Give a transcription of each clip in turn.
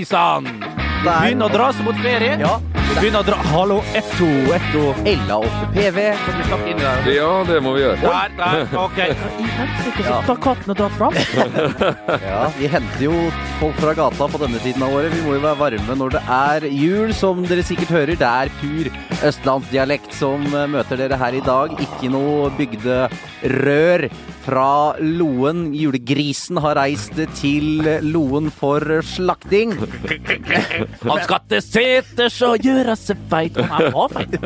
Hei sann! Det begynner å dra seg mot ferie. Ja. Det begynner å dra Hallo, etto, etto. Ella 8 PV. Kan du inn der? Ja, det må vi gjøre. Der, der, ok. I helsike, så tar kattene dratt fram. Ja, vi henter jo folk fra gata på denne tiden av året. Vi må jo være varme når det er jul, som dere sikkert hører. Det er pur østlandsdialekt som møter dere her i dag. Ikke noe bygderør fra Loen. Julegrisen har reist til Loen for slakting. Han skal til seters og gjøre seg feit. Han er bra feit.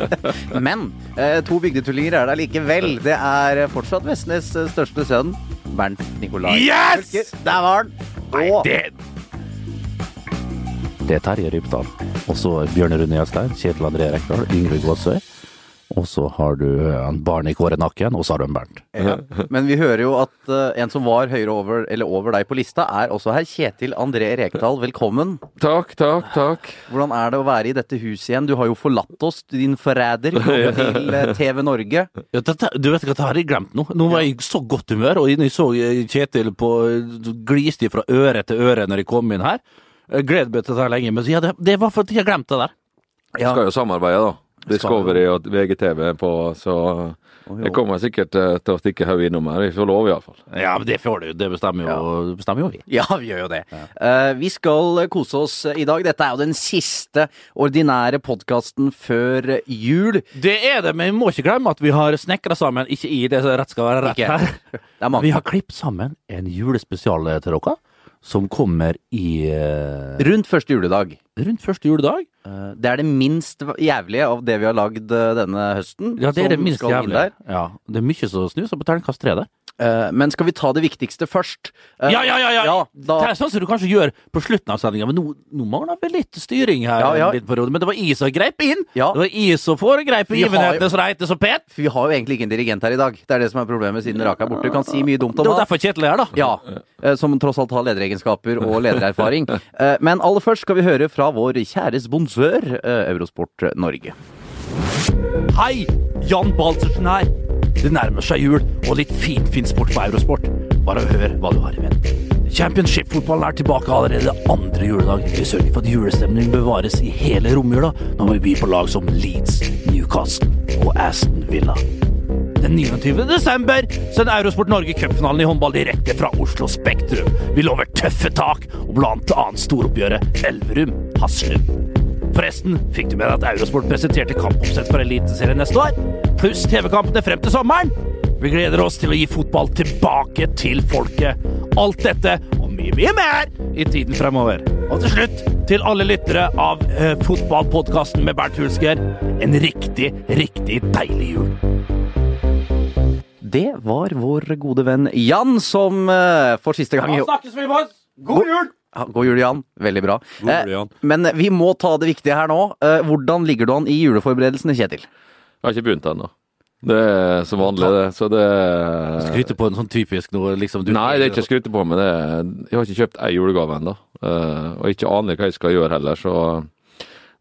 Men eh, to bygdetullinger er der likevel. Det er fortsatt Vestnes' største sønn, Bernt Nikolai. Yes! Der var han! Og Det Det er Terje Rypdal. Og så Bjørne Rune Jastein, Kjetil André Rekdal, Ingrid Gåsøy. Og så har du eh, en barn i Kåre Nakken, og så har du en Bernt. Ja. Men vi hører jo at eh, en som var høyere over, eller over deg på lista, er også her. Kjetil André Rekdal, velkommen. Takk, takk, takk. Hvordan er det å være i dette huset igjen? Du har jo forlatt oss, din forræder, til eh, TV Norge. Ja, dette, du vet ikke at dette har jeg glemt nå. Nå var jeg i så godt humør, og jeg så Kjetil på gliste fra øre til øre når jeg kom inn her. Jeg gleder meg til dette lenge, men ja, det, det var fordi jeg glemte det der. Ja. Skal jo samarbeide, da. Discovery og VGTV på, så jeg kommer sikkert eh, til å stikke hodet innom her. Vi får lov, iallfall. Ja, men det får du. Det bestemmer jo, bestemmer jo vi. Ja, vi gjør jo det. Eh, vi skal kose oss i dag. Dette er jo den siste ordinære podkasten før jul. Det er det, men vi må ikke glemme at vi har snekra sammen, ikke i det som rett skal være rett her. Er. Vi har klippet sammen en julespesial til dere, som kommer i eh, Rundt første juledag. rundt første juledag. Eh, Det er det minst jævlige av det vi har lagd eh, denne høsten. Ja, det er det minst skal inn jævlige. der. Ja, det er mye som snuser på terningkast tre der. Eh, Men skal vi ta det viktigste først? Eh, Ja, ja, ja! ja. ja, da- Det er sånn som du kanskje gjør på slutten av sendinga, men nå, nå mangler vi litt styring her. Ja, ja. en liten periode. Men det var jeg som greip inn! Ja. Det var jeg som jo- begivenhetene som det heter så pent! Vi har jo egentlig ikke en dirigent her i dag. Det er det som er problemet, siden Raka er borte. Du kan si mye dumt om Det han. derfor Kjetil er her, da. Ja, eh, som tross alt har lederegenskaper og ledererfaring. Eh, Men aller først skal vi høre fra vår kjære sponsør, Eurosport Norge. Hei! Jan Baltersen her. Det nærmer seg jul, og litt finfin fin sport på Eurosport. Bare hør hva du har i vente. Championship-fotballen er tilbake allerede andre juledag. Vi sørger for at julestemningen bevares i hele romjula når vi byr på lag som Leeds, Newcastle og Aston Villa. Den 29. desember sender Eurosport Norge cupfinalen i håndball direkte fra Oslo Spektrum. Vi lover tøffe tak, og blant annet storoppgjøret Elverum-Haslum. Forresten, fikk du med deg at Eurosport presenterte kampoppsett for Eliteserien neste år? Pluss TV-kampene frem til sommeren? Vi gleder oss til å gi fotball tilbake til folket. Alt dette og mye, mye mer i tiden fremover. Og til slutt, til alle lyttere av eh, fotballpodkasten med Bernt Hulsker, en riktig, riktig deilig jul. Det var vår gode venn Jan som eh, for siste gang i snakkes vi, boys! God jul! Ja, God jul, Jan. Veldig bra. God jul, Jan. Eh, Men vi må ta det viktige her nå. Eh, Hvordan ligger du an i juleforberedelsene, Kjetil? Jeg har ikke begynt ennå. Det er som vanlig, det. Så det Skryte på en sånn typisk noe, liksom du, Nei, det er ikke skryte på, men det er, jeg har ikke kjøpt ei julegave ennå. Eh, og ikke aner hva jeg skal gjøre heller, så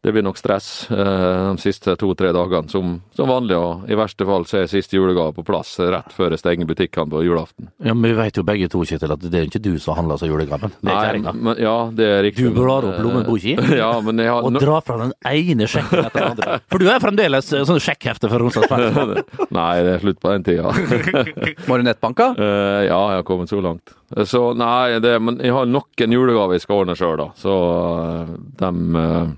det blir nok stress eh, de siste to-tre dagene, som, som vanlig. Og i verste fall så er siste julegave på plass rett før jeg stenger butikkene på julaften. Ja, men vi vet jo begge to, Kjetil, at det er ikke du som handler seg julegaven. Det er kjerringa. ja, det er riktig. Du blar opp eh, lommeboka Ja, men har og drar fra den ene sjekken etter den andre. For du er fremdeles eh, sånn sjekkhefte for Romsdals Felles. Nei, det er slutt på den tida. Marionettbanka? Eh, ja, jeg har kommet så langt. Så nei, det, men jeg har nok en julegave jeg skal ordne sjøl, da. Så de dem eh,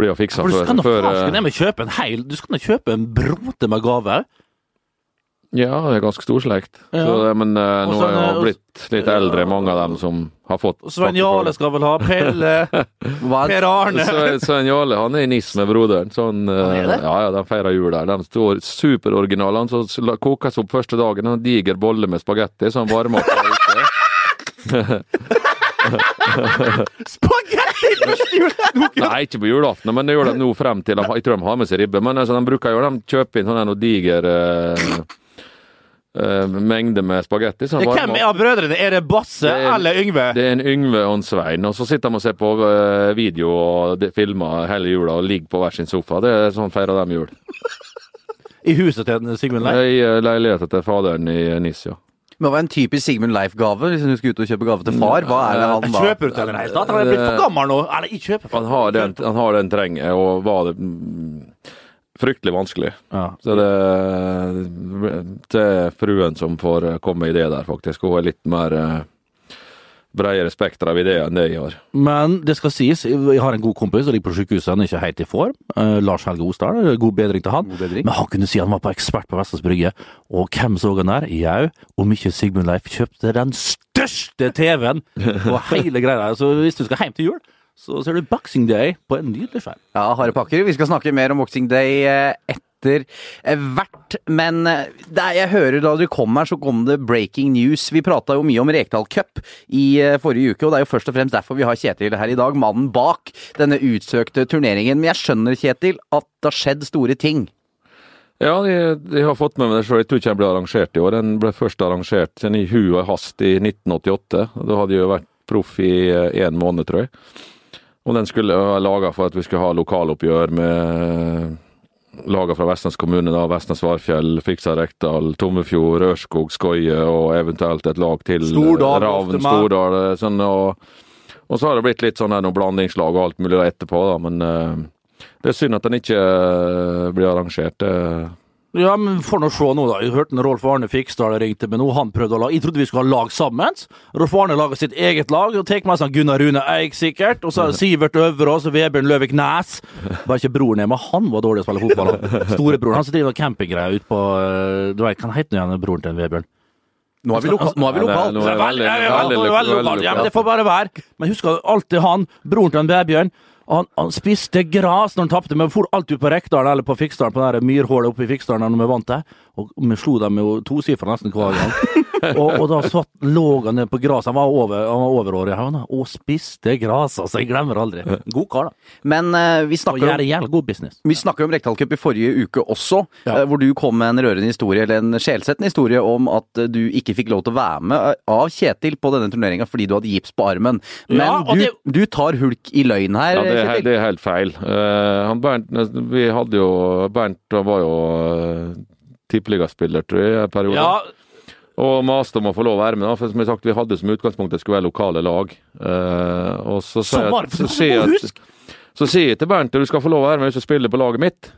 blir jo fiksa før du skal eh, med kjøpe en heil Du skal nå kjøpe en brote med gaver. Ja, det er ganske storslekt. Ja. Så, men uh, nå er jeg jo eh, blitt litt eldre, mange av dem som har fått Svein Jarle skal vel ha Pelle, Per Arne Svein Jarle han er i NIS med broderen. Sånn, eh, det? Ja, ja, de feirer jul der. De står superoriginale. Han så kokes opp første dagen. En diger bolle med spagetti, så han varmer opp. Spagetti! Nei, ikke på julaften, men det gjør de nå frem til Jeg tror de har med seg ribbe, men altså, de bruker jo de kjøper inn sånn diger uh, uh, mengde med spagetti. så de Hvem er av brødrene? Er det Basse Det er- eller Yngve? Det er en Yngve og en Svein, og så sitter de og ser på uh, video og filmer hele jula og ligger på hver sin sofa. Det er sånn feirer de jul. I huset til Sigmund Leir? I leiligheten til faderen i NIS, ja. Men hva er en typisk Sigmund Leif-gave hvis du skal ut og kjøpe gave til far? Hva er det han Jeg da kjøper ut det hele tatt. Han er blitt for gammel nå. Eller, jeg kjøper Han har den, han har den trenger, og var det fryktelig vanskelig. Ja. Så det, det er fruen som får komme i det der, faktisk. Hun er litt mer eh, bredere spekter av ideer enn det jeg har. Men det skal sies, jeg har en god kompis som ligger på sykehuset, han er ikke helt i form. Eh, Lars Helge Osdal, god bedring til han. God bedring. Men han kunne si han var på ekspert på Vestlands Brygge, og hvem så han der? Jau, om ikke Sigmund Leif kjøpte den største TV-en på hele greia. Så hvis du skal hjem til jul, så ser du Boxing Day på en nydelig skjerm. Ja, harde pakker. Vi skal snakke mer om Boxing Day eh, etter eh, hvert. Men eh, er, jeg hører da du kom her, så kom det breaking news. Vi prata jo mye om Rekdal Cup i eh, forrige uke, og det er jo først og fremst derfor vi har Kjetil her i dag. Mannen bak denne utsøkte turneringen. Men jeg skjønner, Kjetil, at det har skjedd store ting. Ja, jeg, jeg har fått med meg det sjøl. Jeg tror ikke den ble arrangert i år. Den ble først arrangert i hu og hast i 1988. Da hadde jeg jo vært proff i én måned, tror jeg. Og den skulle være laga for at vi skulle ha lokaloppgjør med laga fra Vestnes kommune, da, Vestnes Varfjell, Fiksa Rekdal, Tommefjord, Rørskog, Skoie og eventuelt et lag til. Stordal, Ravn. Stordal. Sånn, og, og så har det blitt litt sånn her noe blandingslag og alt mulig etterpå, da, men eh, det er synd at den ikke eh, blir arrangert. Det, Ja, men får nå se nå, da. Jeg hørte når Rolf Arne Fiksdal ringte meg nå. Han prøvde å lage Jeg trodde vi skulle ha lag sammen. Rolf Arne lager sitt eget lag og tar med seg Gunnar Rune Eik, sikkert. Og så er det Sivert Øverås og Vebjørn Løvik Næs. Bare ikke broren hjemme. han var dårlig å spille fotball. Storebroren. Han som driver campinggreier ute på eh, Du vet, hva heter igjen, broren til en Vebjørn? Nå er vi, loka nå er vi lokalt. Det er veldig, veldig- ja, ja, veldig- veldig, veldig lokalt. Ja, men det får bare være. Men husk alltid han, broren til en Vebjørn, han, han spiste gras når han tapte, men for ut på Rekdalen eller på Fiksdalen, på det myrhullet oppe i Fiksdalen når vi vant det. Og vi slo dem jo tosifra nesten hver gang. og, og da satt, lå han nede på gresset, han var over, han var overårig, han, og spiste gras, altså. Jeg glemmer aldri. God kar, da. Men uh, vi snakker gjør om jævlig god business. Vi snakker om Rekdal Cup i forrige uke også, Ja. uh, hvor du kom med en rørende historie, eller en sjelsettende historie om at eh, du ikke fikk lov til å være med av Kjetil på denne turneringa fordi du hadde gips på armen. Men Ja, du, det- du tar hulk i løgn her, Ja, det er, Kjetil. det er helt feil. Uh, han Bernt, vi hadde jo Bernt var jo uh, tippeligaspiller, tror jeg, i en periode. Ja, Og maste om å få lov å være med, da, for som jeg sagt, vi hadde som utgangspunkt det skulle være lokale lag. Eh, og så så sier jeg, jeg, jeg til Bernt at du skal få lov å være med hvis du spiller på laget mitt.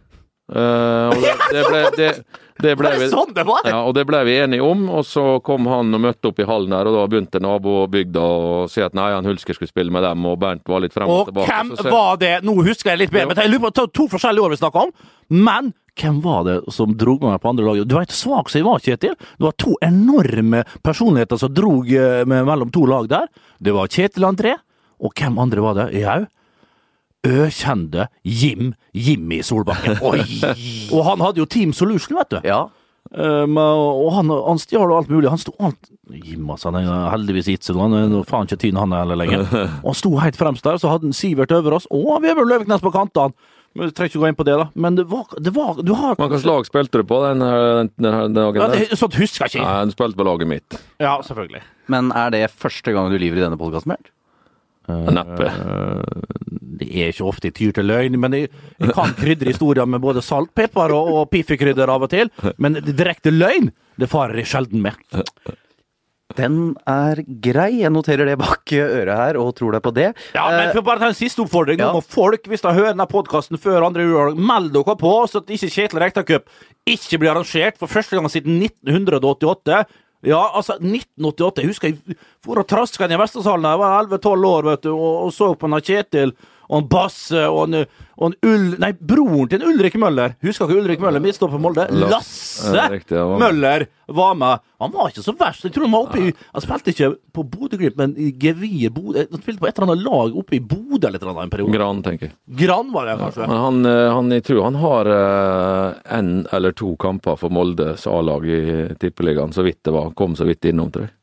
Eh, og det, det ble, det, det ble Var det sånn det var? ja, og det ble vi enige om, og så kom han og møtte opp i hallen her, og da begynte nabobygda å si at nei, han Hulsker skulle spille med dem, og Bernt var litt frem og, Og tilbake. hvem Så var det? Nå husker jeg litt bedre, men jeg lurer på to, forskjellige år vi snakker om. Men hvem var det som dro meg på andre laget? Du vet svak som jeg var, Kjetil. Det var to enorme personligheter som drog eh, med mellom to lag der. Det var Kjetil André, og hvem andre var det? Jau. Økjente Jim Jimmy Solbakken. Oi! og han hadde jo Team Solution, vet du. Ja. Um, og han, han stjal alt mulig. Han sto alt Jim, altså, han er heldigvis sånn. Han er faen ikke tynn, han heller lenger. Og han sto helt fremst der, så hadde han Sivert over oss, og Vebjørn Løviknes på kantene. Men Du trenger ikke gå inn på det, da. Men det var, det var Du har Men Hvilket lag spilte du på den, den, den, dagen? ja, det, Sånt husker jeg ikke. Nei, du spilte på laget mitt. Ja, selvfølgelig. Men er det første gang du lyver i denne podkasten, Bernt? Neppe. Det er ikke ofte jeg tyr til løgn, men jeg, jeg kan krydre historier med både salt, pepper og, og piffikrydder av og til. Men direkte løgn, det farer jeg sjelden med. Den er grei. Jeg noterer det bak øret her og tror deg på det. Ja, men Eh, for bare ta en siste oppfordring. Nå må folk, hvis de hører denne podkasten før andre juledag, meld dere på, så at ikke Kjetil Rekdal Cup ikke blir arrangert for første gang siden 1988. Ja, altså, 1988. Jeg husker jeg for og traska i Vestersalen da jeg var 11-12 år, vet du, og, og så på en Kjetil og en Basse og en, og en Ull... Nei, broren til en Ulrik Møller. Husker ikke Ulrik Møller, midtstopper på Molde? Lass- Lasse Ja, riktig, var. Møller var med. Han var ikke så verst. Jeg tror han var oppe i Han spilte ikke på Bodø-Glimt, men i Gevir Bodø Han spilte på et eller annet lag oppe i Bodø eller et eller annet en periode. Gran, tenker jeg. Gran var det, kanskje. Men han, eh, han, jeg tror han har én eller to kamper for Moldes A-lag i Tippeligaen, så vidt det var. Kom så vidt innom, tror jeg.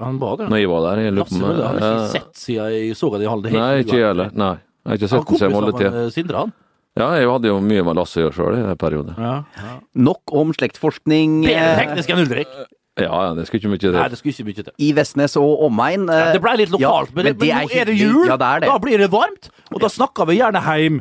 Han var det. Når jeg var der. Jeg lurer Lasse på om- Møller har jeg eh, ikke sett siden jeg så ham i er Nei, ikke jeg heller. Nei. Jeg har ikke sett den siden Sindre, han. Ja, jeg hadde jo mye med Lasse å gjøre sjøl i en perioden. Ja. Nok om slektsforskning Bedre eh, teknisk enn Ulrik. Ja, ja, det skulle ikke mye til. Nei, det skulle ikke mye til. i Vestnes og omegn. Ja, eh, det ble litt lokalt, ja, men, det, men, nå er det jul! Ja, det er det. Da blir det varmt. Og da snakker vi gjerne heim.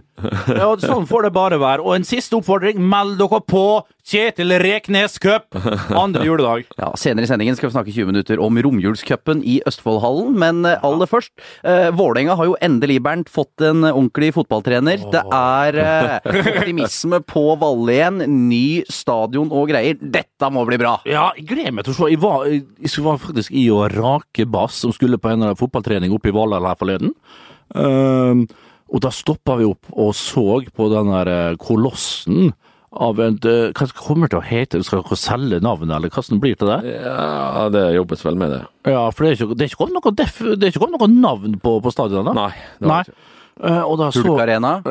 Ja, sånn får det bare være. Og en siste oppfordring, meld dere på Kjetil Reknes Cup andre juledag. Ja, Senere i sendingen skal vi snakke 20 minutter om romjulscupen i Østfoldhallen. Men eh, aller først, eh, Vålerenga har jo endelig, Bernt, fått en ordentlig fotballtrener. Det er eh, optimisme på Valle igjen. Ny stadion og greier. Dette må bli bra! Ja, jeg gleder meg til å se. Jeg var, jeg var faktisk i å rake Bass, som skulle på en fotballtrening oppe i Valhall her forleden. Um, og da stoppa vi opp og så på den der eh, kolossen av en Hva kommer det til å hete? Skal dere selge navnet, eller hvordan blir det det? Ja, det jobbes vel med det. Ja, for det er ikke, det er ikke kommet noe, def, det er ikke kommet noe navn på, på stadionet? Nei. Det var Nei. ikke. Eh, og da så Hulk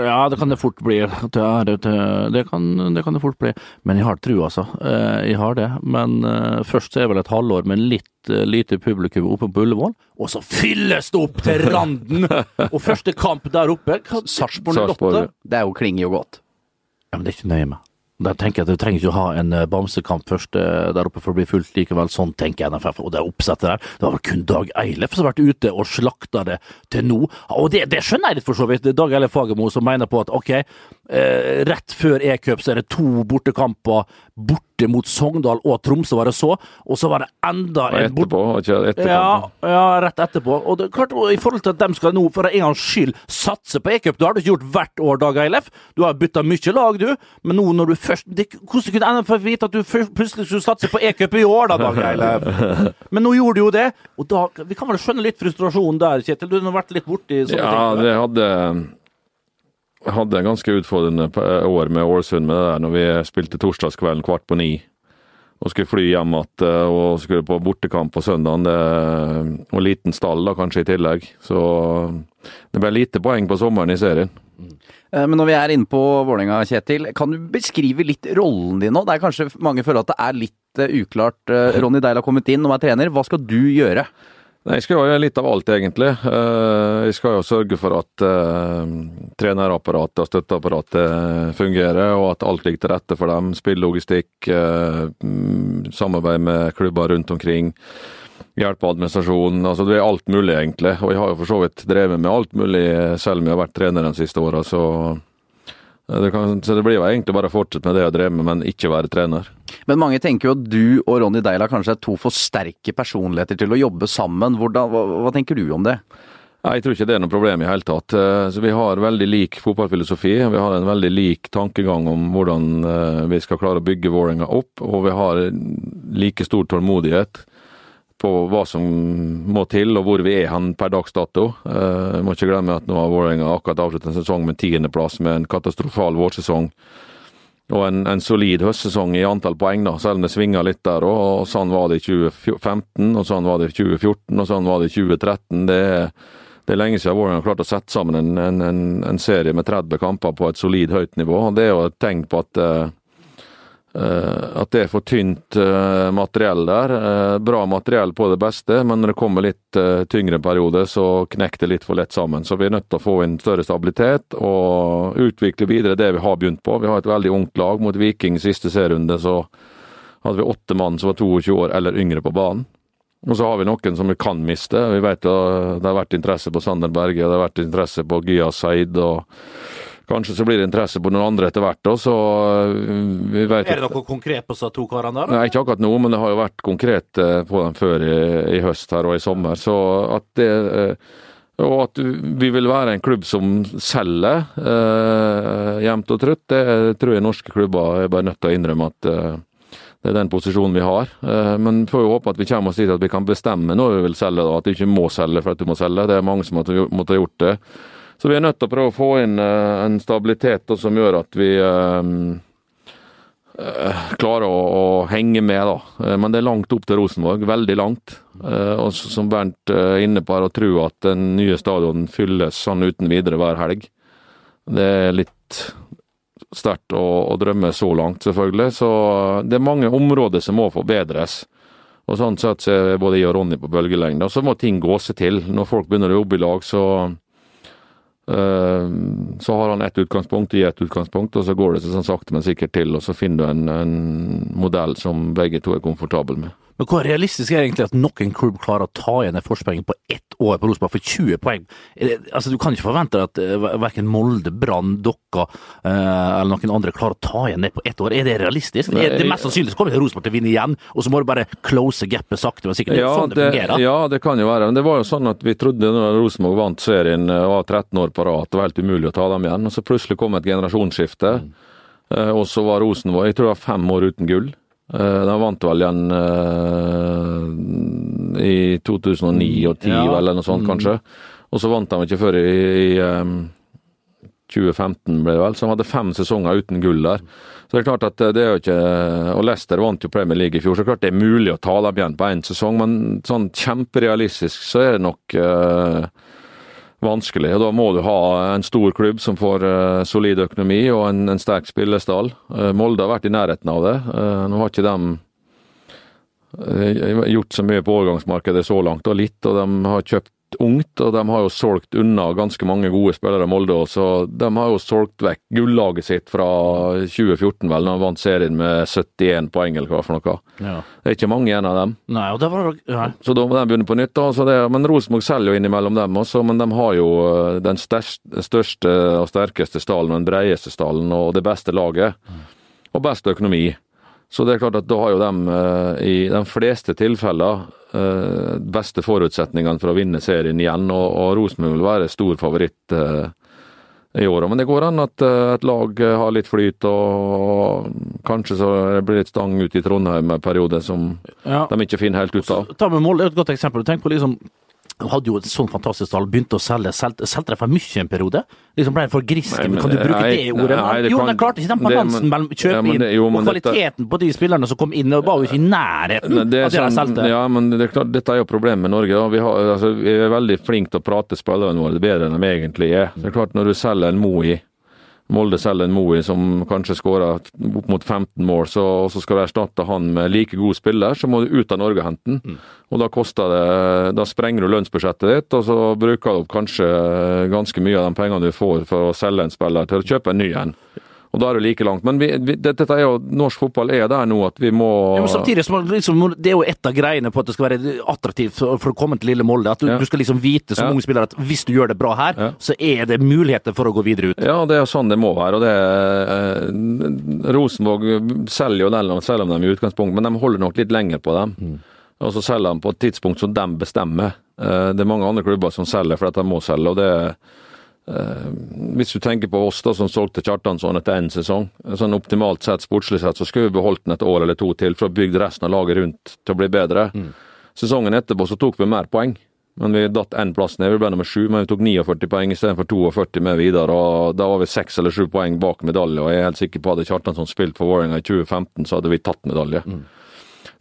Ja, det kan det fort bli. Det, er, det, det, kan, det kan det fort bli. Men jeg har tru, altså. Eh, Jeg har det. Men eh, først så er vel et halvår med litt eh, lite publikum oppe på Ullevål, og så fylles det opp til randen! Og første kamp der oppe Sarpsborg. 08. Det er jo klinger jo godt. Ja, men det er ikke nøye med. Da tenker jeg at Du trenger ikke å ha en eh, bamsekamp først eh, der oppe for å bli fulgt likevel. Sånn tenker NFF. Og det oppsettet der, det var vel kun Dag Eilef som har vært ute og slakta det til nå. Og det, det skjønner jeg litt for så vidt. Dag Eilef Fagermo som mener på at ok, eh, rett før E-cup så er det to bortekamper borte mot Sogndal og Tromsø, var det så. Og så var det enda Og en bort... etterpå, og ikke etterpå. Ja, ja, rett etterpå. Og det, klart, og I forhold til at de skal nå for en gangs skyld satse på e-cup, det har du ikke gjort hvert år, Dag Eilef. Du har bytta mye lag, du. Men nå når du først det, Hvordan kunne NFF vite at du plutselig skulle satse på e-cup i år, da, Dag Eilef? Men nå gjorde du jo det. Og da, Vi kan vel skjønne litt frustrasjonen der, Kjetil. Du har vært litt borti sånne Ja, ting. det hadde hadde en ganske utfordrende år med Ålesund med det der, når vi spilte torsdagskvelden kvart på ni. Og skulle fly hjem igjen og skulle på bortekamp på søndagen. Og liten stall da, kanskje i tillegg. Så det ble lite poeng på sommeren i serien. Eh, Men når vi er inne på Vålerenga, Kjetil, kan du beskrive litt rollen din nå? Det er kanskje mange føler at det er litt eh, uklart. Eh, Ronny Deil har kommet inn og er trener. Hva skal du gjøre? Nei, Jeg skal jo gjøre litt av alt, egentlig. Eh, Jeg skal jo sørge for at eh, trenerapparatet og støtteapparatet fungerer, og at alt ligger til rette for dem. Spillelogistikk, eh, samarbeid med klubber rundt omkring. Hjelpe administrasjonen. altså Det er alt mulig, egentlig. Og jeg har jo for så vidt drevet med alt mulig, selv om jeg har vært trener de siste åra, så det, kan, så det blir jo egentlig bare å fortsette med det jeg drev med, men ikke være trener. Men mange tenker jo at du og Ronny Deila kanskje er to for sterke personligheter til å jobbe sammen. Hvordan, hva, hva tenker du om det? Nei, Jeg tror ikke det er noe problem i hele tatt. Eh, Så Vi har veldig lik fotballfilosofi. Vi har en veldig lik tankegang om hvordan eh, vi skal klare å bygge Vålerenga opp. Og vi har like stor tålmodighet på hva som må til og hvor vi er hen per dags dato. Jeg må ikke glemme at nå har Vålerenga akkurat avsluttet en sesong med tiendeplass med en katastrofal vårsesong. Og en, en solid høstsesong i antall poeng, da, selv om det svinger litt der Og, Og sånn var det i 2015, og sånn var det i 2014, og sånn var det i 2013. Det er, det er lenge siden Vålerenga har klart å sette sammen en, en, en, serie med 30 kamper på et solid høyt nivå. og Det er jo et tegn på at eh, at det er for tynt eh, materiell der. Eh, bra materiell på det beste, men når det kommer litt eh, tyngre perioder, så knekker det litt for lett sammen. Så vi er nødt til å få inn større stabilitet og utvikle videre det vi har begynt på. Vi har et veldig ungt lag. Mot Viking siste serierunde så hadde vi åtte mann som var 22 år eller yngre på banen. Og så har vi noen som vi kan miste. Vi vet jo Det har vært interesse på Sander Berge, det har vært interesse på Gyas Said. og Kanskje så blir det interesse på noen andre etter hvert. Også, så øh, vi vet Er det noe konkret på disse to karene der? Nei, ikke akkurat nå, men det har jo vært konkret eh, på dem før i, i høst her og i sommer. Så at det eh, Og at vi vil være en klubb som selger eh, jevnt og trutt, det tror jeg norske klubber er bare nødt til å innrømme at eh, det er den posisjonen vi har. Eh, Men får jo håpe at vi kommer oss dit at vi kan bestemme når vi vil selge, da, at vi ikke må selge for at du må selge. Det er mange som har måttet ha gjort det. Så vi er nødt til å prøve å få inn eh, en stabilitet da, som gjør at vi eh, eh, klarer å, å henge med, da. Men det er langt opp til Rosenborg. Veldig langt. Og som Bernt er inne på, her, å tro at den nye stadion fylles sånn uten videre hver helg. Det er litt sterkt å, å drømme så langt, selvfølgelig. Så det er mange områder som må forbedres. Og sånn sett så er både jeg og Ronny på bølgelengde. Og så må ting gå seg til. Når folk begynner å jobbe i lag, så så har han ett utgangspunkt, i ett utgangspunkt, og så går det sånn sakte, men sikkert til, og så finner du en, en modell som begge to er komfortable med. Men hvor realistisk er det egentlig at noen klubb klarer å ta igjen en forspranget på ett år på Rosenborg for 20 poeng? Altså, Du kan ikke forvente at uh, verken Molde, Brann, Dokka uh, eller noen andre klarer å ta igjen det på ett år. Er det realistisk? Nei, er det mest sannsynlig så kommer Rosenborg til å vinne igjen, og så må du bare close gapet sakte, men sikkert. Det er ja, sånn det, det, fungerer. Ja, det kan jo være. Men det var jo sånn at vi trodde når Rosenborg vant serien og var 13 år på rad, det var helt umulig å ta dem igjen. Og så plutselig kom et generasjonsskifte. Mm. Og så var Rosenborg jeg tror det var fem år uten gull. Eh, de vant vel igjen uh, i 2009 og 2010 ja. eller noe sånt, mm. kanskje. Og så vant de ikke før i, i um, 2015, ble det vel. Så de hadde fem sesonger uten gull der. Så det er klart at det er jo ikke Og Leicester vant jo Premier League i fjor, så klart det er mulig å ta dem igjen på én sesong, men sånn kjemperealistisk så er det nok uh, vanskelig. og Da må du ha en stor klubb som får uh, solid økonomi og en, en sterk spillestall. Uh, Molde har vært i nærheten av det. Uh, nå har ikke de gjort så mye på overgangsmarkedet så langt, og litt, og de har kjøpt ungt, og de har jo solgt unna ganske mange gode spillere, Molde. Så de har jo solgt vekk gullaget sitt fra 2014, vel, når de vant serien med 71 poeng, eller hva for noe. Ja. Det er ikke mange igjen av dem. Nei, og det var... Nei. Så da må de begynne på nytt. da. Det, men Rosenborg selger jo innimellom dem også, men de har jo eh, den største og sterkeste stallen den bredeste stallen og det beste laget. Og best økonomi. Så det er klart at da har jo de eh, i de fleste tilfeller uh, beste forutsetningene for å vinne serien igjen, og, og Rosenborg vil være stor favoritt uh, i år. Men det går an at et lag har litt flyt, og, kanskje så blir det litt stang ut i Trondheim en periode som ja. de ikke finner helt ut av. Ta med Molde, et godt eksempel. Tenk på liksom de hadde jo et sånn fantastisk tall, begynte å selge. Solgte, solgte de for mye en periode? Liksom ble for griske, men, kan du bruke nei, det ordet? Nei, det jo, kan, de klarte ikke den balansen mellom kjøpe ja, det, jo, og kvaliteten dette, på de spillerne som kom inn, og var jo ikke i nærheten av det de sånn- solgte. Ja, men det er klart, dette er jo problemet med Norge. Vi, har, altså, vi, er veldig flinke til å prate spillerne våre bedre enn de egentlig er. Det er klart, når du selger en Moi Molde selger en Moe som kanskje skårer opp mot 15 mål, så, og så skal du erstatte han med like god spiller, så må du ut av Norge og hente den. Mm. Og da koster det Da sprenger du lønnsbudsjettet ditt, og så bruker du kanskje ganske mye av de pengene du får for å selge en spiller, til å kjøpe en ny en og da er det like langt. Men vi, vi, dette er jo, norsk fotball er der nå at vi må ja, men samtidig, liksom, Det er jo et av greiene på at det skal være attraktivt for, å komme til lille Molde. At du, ja. du skal liksom vite som ja. ung spiller at hvis du gjør det bra her, ja. så er det muligheter for å gå videre ut. Ja, det er sånn det må være. og det eh, Rosenborg selger jo den, selv om de i utgangspunkt, men de holder nok litt lenger på dem. Mm. Og så selger de på et tidspunkt som de bestemmer. Eh, det er mange andre klubber som selger for at de må selge. og det er hvis du tenker på oss da som solgte Kjartansson etter én sesong, sånn optimalt sett, sportslig sett, så skulle vi beholdt den et år eller to til for å bygge resten av laget rundt til å bli bedre. Mm. Sesongen etterpå så tok vi mer poeng, men vi datt én plass ned. Vi ble nummer sju, men vi tok 49 poeng istedenfor 42 med videre. og Da var vi seks eller sju poeng bak medalje, og jeg er helt sikker på at hadde Kjartansson spilt for Vålerenga i 2015, så hadde vi tatt medalje. Mm.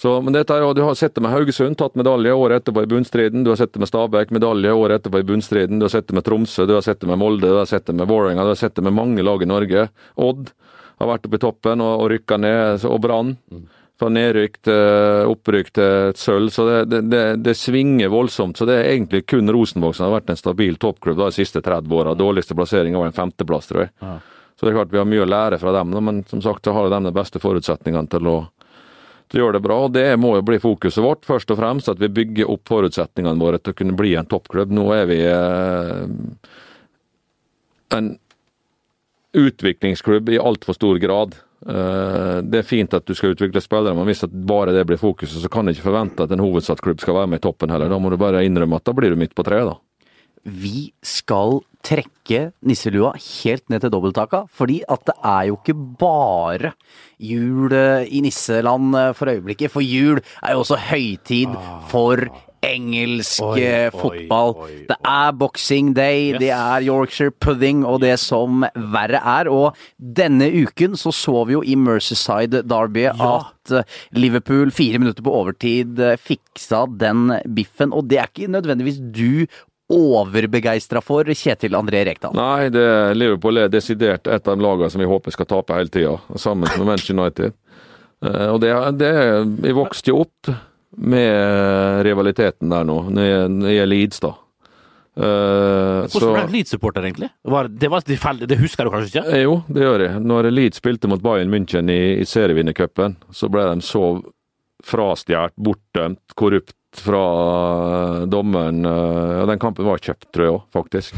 Så, men dette er, Du har sett det med Haugesund, tatt medalje året etterpå i bunnstriden. Du har sett det med Stabæk, medalje året etterpå i bunnstriden. Du har sett det med Tromsø, du har sett det med Molde, du har sett det med Vålerenga, du har sett det med mange lag i Norge. Odd har vært oppe i toppen og, og rykka ned, og Brann. Fra nedrykk til opprykk til sølv. Så det, det, det, det, svinger voldsomt. Så det er egentlig kun Rosenborg som har vært en stabil toppklubb de siste 30 åra. Dårligste plassering var en femteplass, tror jeg. Ja. Så det er klart vi har mye å lære fra dem, men som sagt så har de de beste forutsetningene til å gjør det bra. og Det må jo bli fokuset vårt, først og fremst. At vi bygger opp forutsetningene våre til å kunne bli en toppklubb. Nå er vi eh, en utviklingsklubb i altfor stor grad. Eh, det er fint at du skal utvikle spillere, men hvis bare det blir fokuset, så kan du ikke forvente at en hovedstadsklubb skal være med i toppen heller. Da må du bare innrømme at da blir du midt på treet, da. Vi skal trekke nisselua helt ned til dobbelttaka. Fordi at det er jo ikke bare jul eh, i nisseland eh, for øyeblikket. For jul er jo også høytid ah. for engelsk oi, eh, fotball. Oi, oi, det er boxing day, yes. det er Yorkshire pudding og det som verre er. Og denne uken så så vi jo i Mercyside Derby ja. at Liverpool fire minutter på overtid fiksa den biffen. Og det er ikke nødvendigvis du overbegeistra for Kjetil André Rekdal? Nei, det, Liverpool er desidert et av de lagene som vi håper skal tape hele tida, sammen med Manchester United. Eh, og det, det, Vi vokste jo opp med rivaliteten der nå, når jeg Leeds, da. Uh, Hvordan ble du Leeds-supporter, egentlig? Var, det, var tilfeldig, det husker du kanskje ikke? Eh, jo, det gjør jeg. Når Leeds spilte mot Bayern München i, i serievinnercupen, så ble de så frastjålet, bortdømt, korrupt fra eh, dommeren. Ja, den kampen var kjøpt, tror jeg òg, faktisk.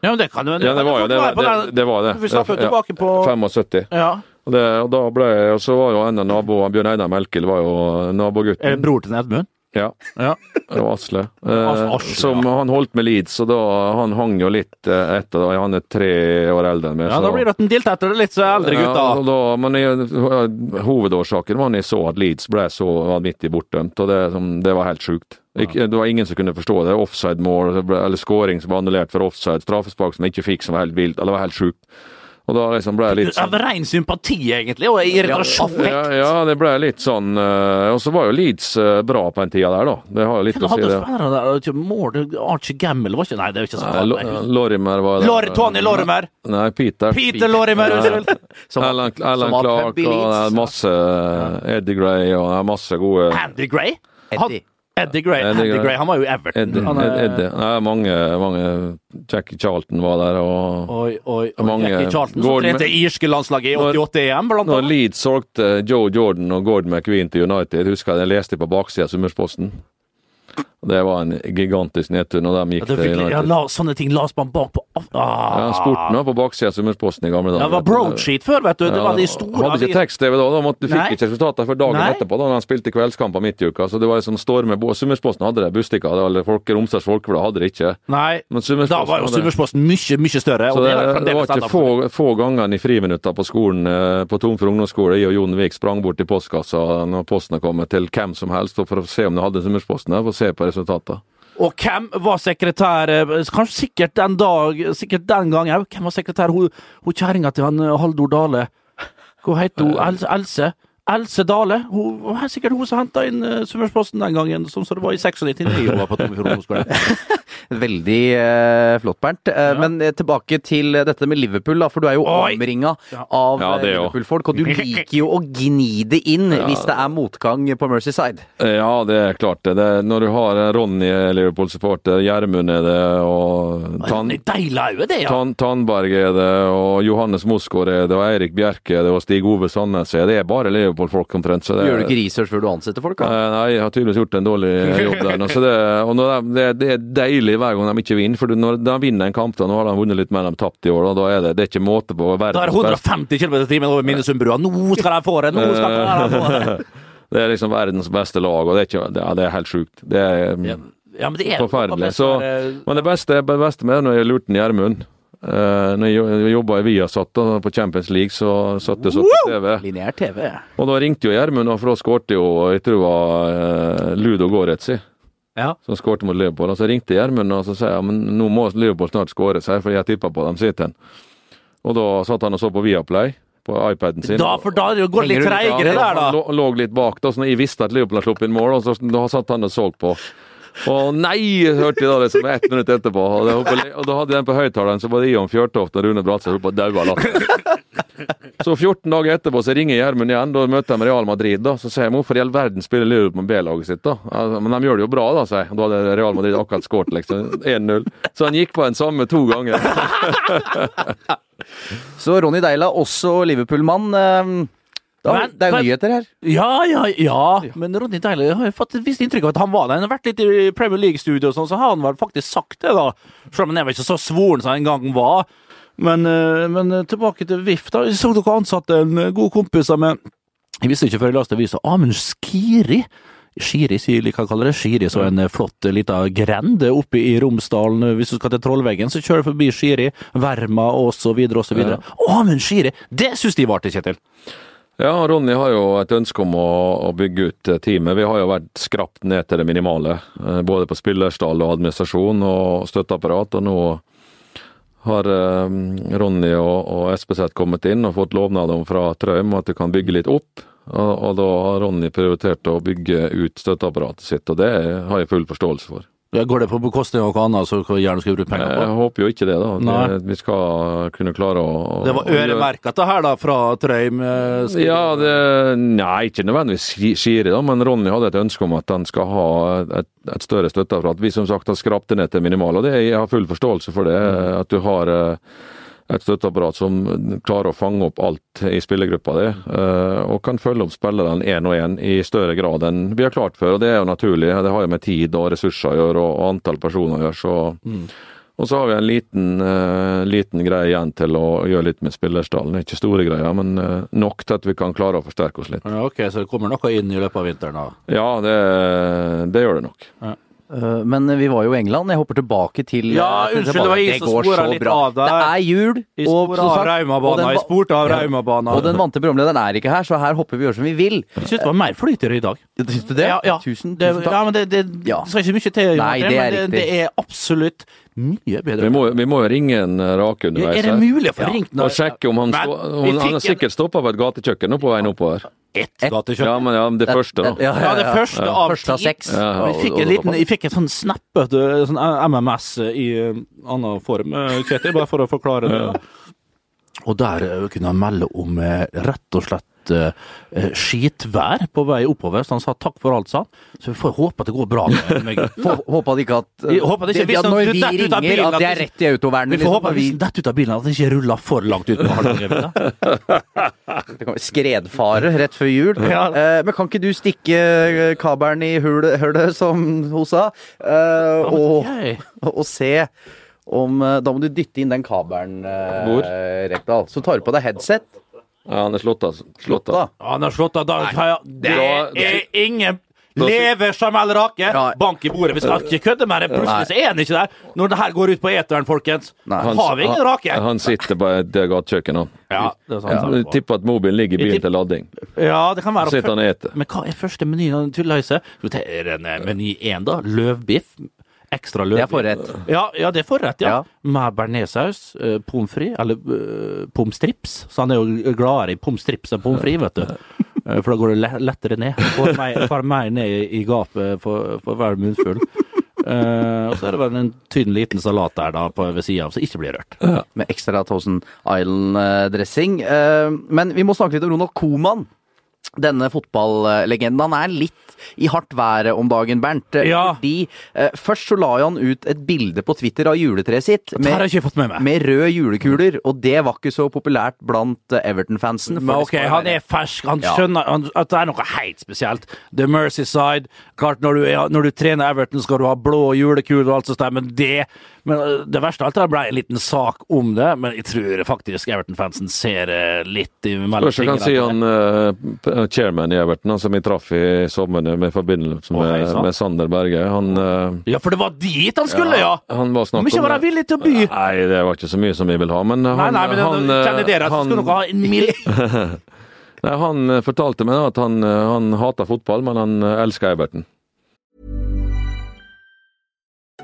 Ja, men det kan du Ja, det var jo det. Det, det var det. Vi snakket jo tilbake på 75. Ja. Og, det, og da ble og så var jo en av naboene, Bjørn Einar Melkel, var jo nabogutten. bror til Edmund? Ja, Ja. det var Asle. Eh, som han holdt med Leeds, og da han hang jo litt eh, etter. da. Han er tre år eldre enn meg. ja, da blir det dilt etter litt så eldre gutta. Ja, da, men jeg, hovedårsaken var at jeg så at Leeds ble så vanvittig bortdømt, og det, det var helt sjukt. Ikke, det var ingen som kunne forstå det. Offside-mål eller scoring som var annullert for offside, straffespark som jeg ikke fikk, som var helt vilt. Det var helt sjukt. Og da liksom ble jeg litt sånn... Av ren sympati, egentlig, og irritasjon. ja, ja, det ble litt sånn eh, Og så var jo Leeds eh, bra på den tida der, da. Det har jo litt Hvem å si, hadde det. spillere der? Mål, Archie Gamble var ikke Nei, det er jo ikke sånn. Lorimer var Lor Tony Lorimer! Nei, Peter. Peter Lorimer, unnskyld! Alan, Alan Clark og det masse Eddie Gray og det masse gode Andy Gray? Han- Eddie. Eddie Gray. Eddie Gray. Han var jo Everton. Eddie, Han er- Eddie. Nei, mange, mange Jackie Charlton var der, og Oi, oi, oi. Mange- Jackie Charlton som trente irske landslaget i 88 EM, blant når. Leeds solgte Joe Jordan og Gordon McQueen til United, husker jeg jeg leste på baksida av Summersposten. Det var en gigantisk nedtur når de Ja, gikk det til United. ja, la, sånne ting la oss bare bak på ah. Ja, sporten var på baksida av Summersposten i gamle dager. Det var broadsheet før, vet du. Det var de store Hadde ikke tekst-TV da, da måtte, du fikk Nei. ikke resultater før dagen Nei. etterpå, da han spilte kveldskamper midt i uka. Så det var liksom storme Summersposten hadde det, Bustika eller Folk, Romsdals Folkeblad hadde det ikke. Nei, Men da var jo Summersposten mye, mye større. Så det, det var det var ikke få, få ganger i friminutter på skolen eh, på Tom for ungdomsskole. Jeg og Jon Vik sprang bort til postkassa når posten kom til hvem som helst for å se om de hadde Summersposten der, for å se på resultatene. Og hvem var sekretær eh, Kanskje sikkert den dag Sikkert den gang òg. Hvem var sekretær? Hun, hun kjerringa til han eh, Haldor Dale. Hva heter hun? Else? Else? Dale. Hun var sikkert hun som henta inn uh, Summersposten den gangen, som så det var i 96 hun var på Tom ungdomsskole. Veldig uh, flott, Bernt. Eh, Men eh, tilbake til eh, dette med Liverpool, da, for du er jo Oi! omringa Ja. av Ja, eh. Liverpool-folk, og du liker jo å gni det inn hvis det er motgang på Mercyside. Eh, Ja, det er klart det. det når du har eh, Ronny er Liverpool-supporter, Gjermund er det, og Tan Deilig er det, ja. Tan Tandberg er det, og Johannes Mosgaard er det, og Eirik Bjerke er det, og Stig Ove Sandnes er det. Det er bare Liverpool-folk omtrent. så det Gjør du ikke research før du ansetter folk? da? Eh, Nei, jeg har tydeligvis gjort en dårlig jobb der. nå, det, og når de, det, det er deilig hver gang de ikke vinner. For når de vinner en kamp, da, nå har de vunnet litt mer enn de tapt i år, da, da er det, det er ikke måte på Da er det 150 km i timen over Minnesundbrua. Nå skal de få det! Nå skal de få det! Det er liksom verdens beste lag, og det er, ikke, det, ja, det er helt sjukt. Det er Ja, ja, men det er forferdelig. Så, men det beste, det beste med det når jeg lurte Gjermund Uh, når jeg jobba i Viasat da, på Champions League, så satt jeg så på TV. Lineær TV. Og da ringte jo Gjermund, for da skårte jo jeg tror det var uh, Ludo Goretzi. Ja. som skårte mot Liverpool. Og så ringte Gjermund og så sa jeg, men nå må Liverpool snart skåre seg, for jeg tippa på dem, sier. Og da satt han og så på Viaplay på iPaden sin. Da, for da går det litt treigere der, da. Han lå, lå litt bak, da, så når jeg visste at Liverpool hadde sluppet inn mål, og så, da satt han og så på. Og nei, hørte jeg da liksom ett minutt etterpå. Og, på- og da hadde den på høyttaleren, så var det Ion Fjørtoft og Rune Bratseth holdt på å daue av latter. Så 14 dager etterpå så ringer Gjermund igjen, da møter de Real Madrid. da, Så sier jeg hvorfor i all verden spiller Liverpool med B-laget sitt, da? Altså, men de gjør det jo bra, da, sier jeg. Da hadde Real Madrid akkurat skåret liksom 1-0. Så han gikk på den samme to ganger. Så Ronny Deila, også Liverpool-mann. Da- Men- Det er jo nyheter her. Ja, ja, ja. Men Ronny Deila har fått et visst inntrykk av at han var der. Han har vært litt i Premier League-studio, og sånn, så har han vel faktisk sagt det, da. Selv om han er vel ikke så svoren som han en gang var. Men, eh, men eh, tilbake til VIF. da. Så dere ansatte en eh, god kompis av meg. Jeg visste ikke før jeg leste avisa. Amund Skiri. Skiri, sier jeg kan kaller det. Skiri, så en flott lita grend oppe i Romsdalen. Hvis du skal til Trollveggen, så kjører du forbi Skiri, Verma og så videre. Amund Skiri! Det syns de var til, Kjetil. Ja, Ronny har jo et ønske om å, å bygge ut eh, teamet. Vi har jo vært skrapt ned til det minimale. eh, Både på spillerstall og administrasjon og støtteapparat. Og nå har eh, Ronny og, og SPZ kommet inn og fått lovnad om fra Trøim at de kan bygge litt opp. Og, og da har Ronny prioritert å bygge ut støtteapparatet sitt, og det har jeg full forståelse for. Går det på bekostning av noe annet som du gjerne skal bruke penger på? Jeg håper jo ikke det, da. Nei. Vi skal kunne klare å Det var øremerka det her da, fra Trøim? Skri... Ja, det, nei, ikke nødvendigvis Ski- Skiri, da, men Ronny hadde et ønske om at han skal ha et, et større støtteapparat. Vi som sagt har skrapt det ned til minimal, og det, jeg har full forståelse for det. At du har eh, et støtteapparat som klarer å fange opp alt i spillergruppa di, og kan følge opp spillerne én og én i større grad enn vi har klart før. og Det er jo naturlig. Det har jo med tid og ressurser å gjøre, og antall personer å gjøre. så mm. Og så har vi en liten, uh, liten, greie igjen til å gjøre litt med spillerstallen. Ikke store greier, men uh, nok til at vi kan klare å forsterke oss litt. Ja, ok, Så det kommer noe inn i løpet av vinteren? da? Ja, det, det gjør det nok. Ja. Uh, men vi var jo i England. Jeg hopper tilbake til Ja, unnskyld, det var jeg som spora litt bra. av der. Det er jul. Spora av Raumabana. Jeg spurte av Raumabana. Og den vante programlederen er ikke her, så her hopper vi og gjør som vi vil. Jeg syns det var mer flytere i dag. Syns du det? Ja, ja. Tusen, tusen takk. Ja, men det, det, det skal ikke mye til, Nei, det er men det, det er absolutt mye bedre. Vi må, vi må ringe en rak Rake underveis. Er det mulig å få ringt noen? Og sjekke om han, stå, om, han er sikkert stoppa på et gatekjøkken nå på veien oppover. Ett gatekjøkken? Ja, men ja, det første, da. Ja, ja, det første av første av seks. vi fikk en liten, jeg fikk et sånn snappete sånn MMS i uh, annen form, Kjetil, bare for å forklare det. Og der kunne han melde om rett og slett uh, skitvær på vei oppover, så han sa takk for alt, sa han. Så vi får håpe at det går bra med meg. Håper ikke at håper det ikke, hvis Når vi ringer, at det er rett i autovernet. Vi får liksom, håpe at hvis han detter ut av bilen, at det ikke ruller for langt ut være skredfare rett før jul. Men kan ikke du stikke kabelen i hullet, som hun sa, og, og se om Da må du dytte inn den kabelen, eh, Rekdal. Så tar du på deg headset. Ja, han er slått av. Slått av. Ja, han er slått av. Da, det er ingen Leve Jamel Rake! Ja. Bank i bordet. Vi skal ikke kødde med det. Plutselig så er han ikke der. Når det her går ut på eteren, folkens, Nei. har vi ingen Rake. Han, han sitter på et gatekjøkken nå. Ja, det. Ja. Tipper at mobilen ligger i bilen til lading. Ja, det kan være. Sitter han og eter. Men hva er første meny? Er det en meny én, da? Løvbiff ekstra løk. Det er forrett. Ja, ja, det er forrett, ja. ja. Med bearnéssaus, uh, pommes frites, eller uh, pommes strips. Så han er jo gladere i pommes strips enn pommes frites, vet du. Uh, for da går det lettere ned. Får mer, får mer ned i, gapet for, for hver munnfull. Uh, og så er det bare en tynn liten salat der da på, ved sida av, som ikke blir rørt. Ja. Med ekstra Thousand Island-dressing. Uh, men vi må snakke litt om Ronald Coman. Denne fotballegenden. Han er litt i hardt været om dagen, Bernt. Ja. Fordi eh, Først så la han ut et bilde på Twitter av juletreet sitt med, med, med, røde julekuler, og det var ikke så populært blant eh, Everton-fansen. Men ok, Han er fersk, han skjønner han, at det er noe helt spesielt. The Mercyside. Klart, når du, når du trener Everton, skal du ha blå julekuler og alt sånt, men det men øh, det verste av alt er det ble en liten sak om det, men jeg tror faktisk Everton-fansen ser litt litt mellom tingene. Først kan si han uh, chairman i Everton, han som vi traff i sommer med forbindelse med, oh, med Sander Berge. Han uh, Ja, for det var dit han skulle, ja! ja. Han var snakk om Mye var han villig til å by? Nei, det var ikke så mye som vi vil ha, men han Nei, nei, men han, kjenner dere at han, skal nok ha en mild Nei, Han fortalte meg at han, han hater fotball, men han elsker Everton.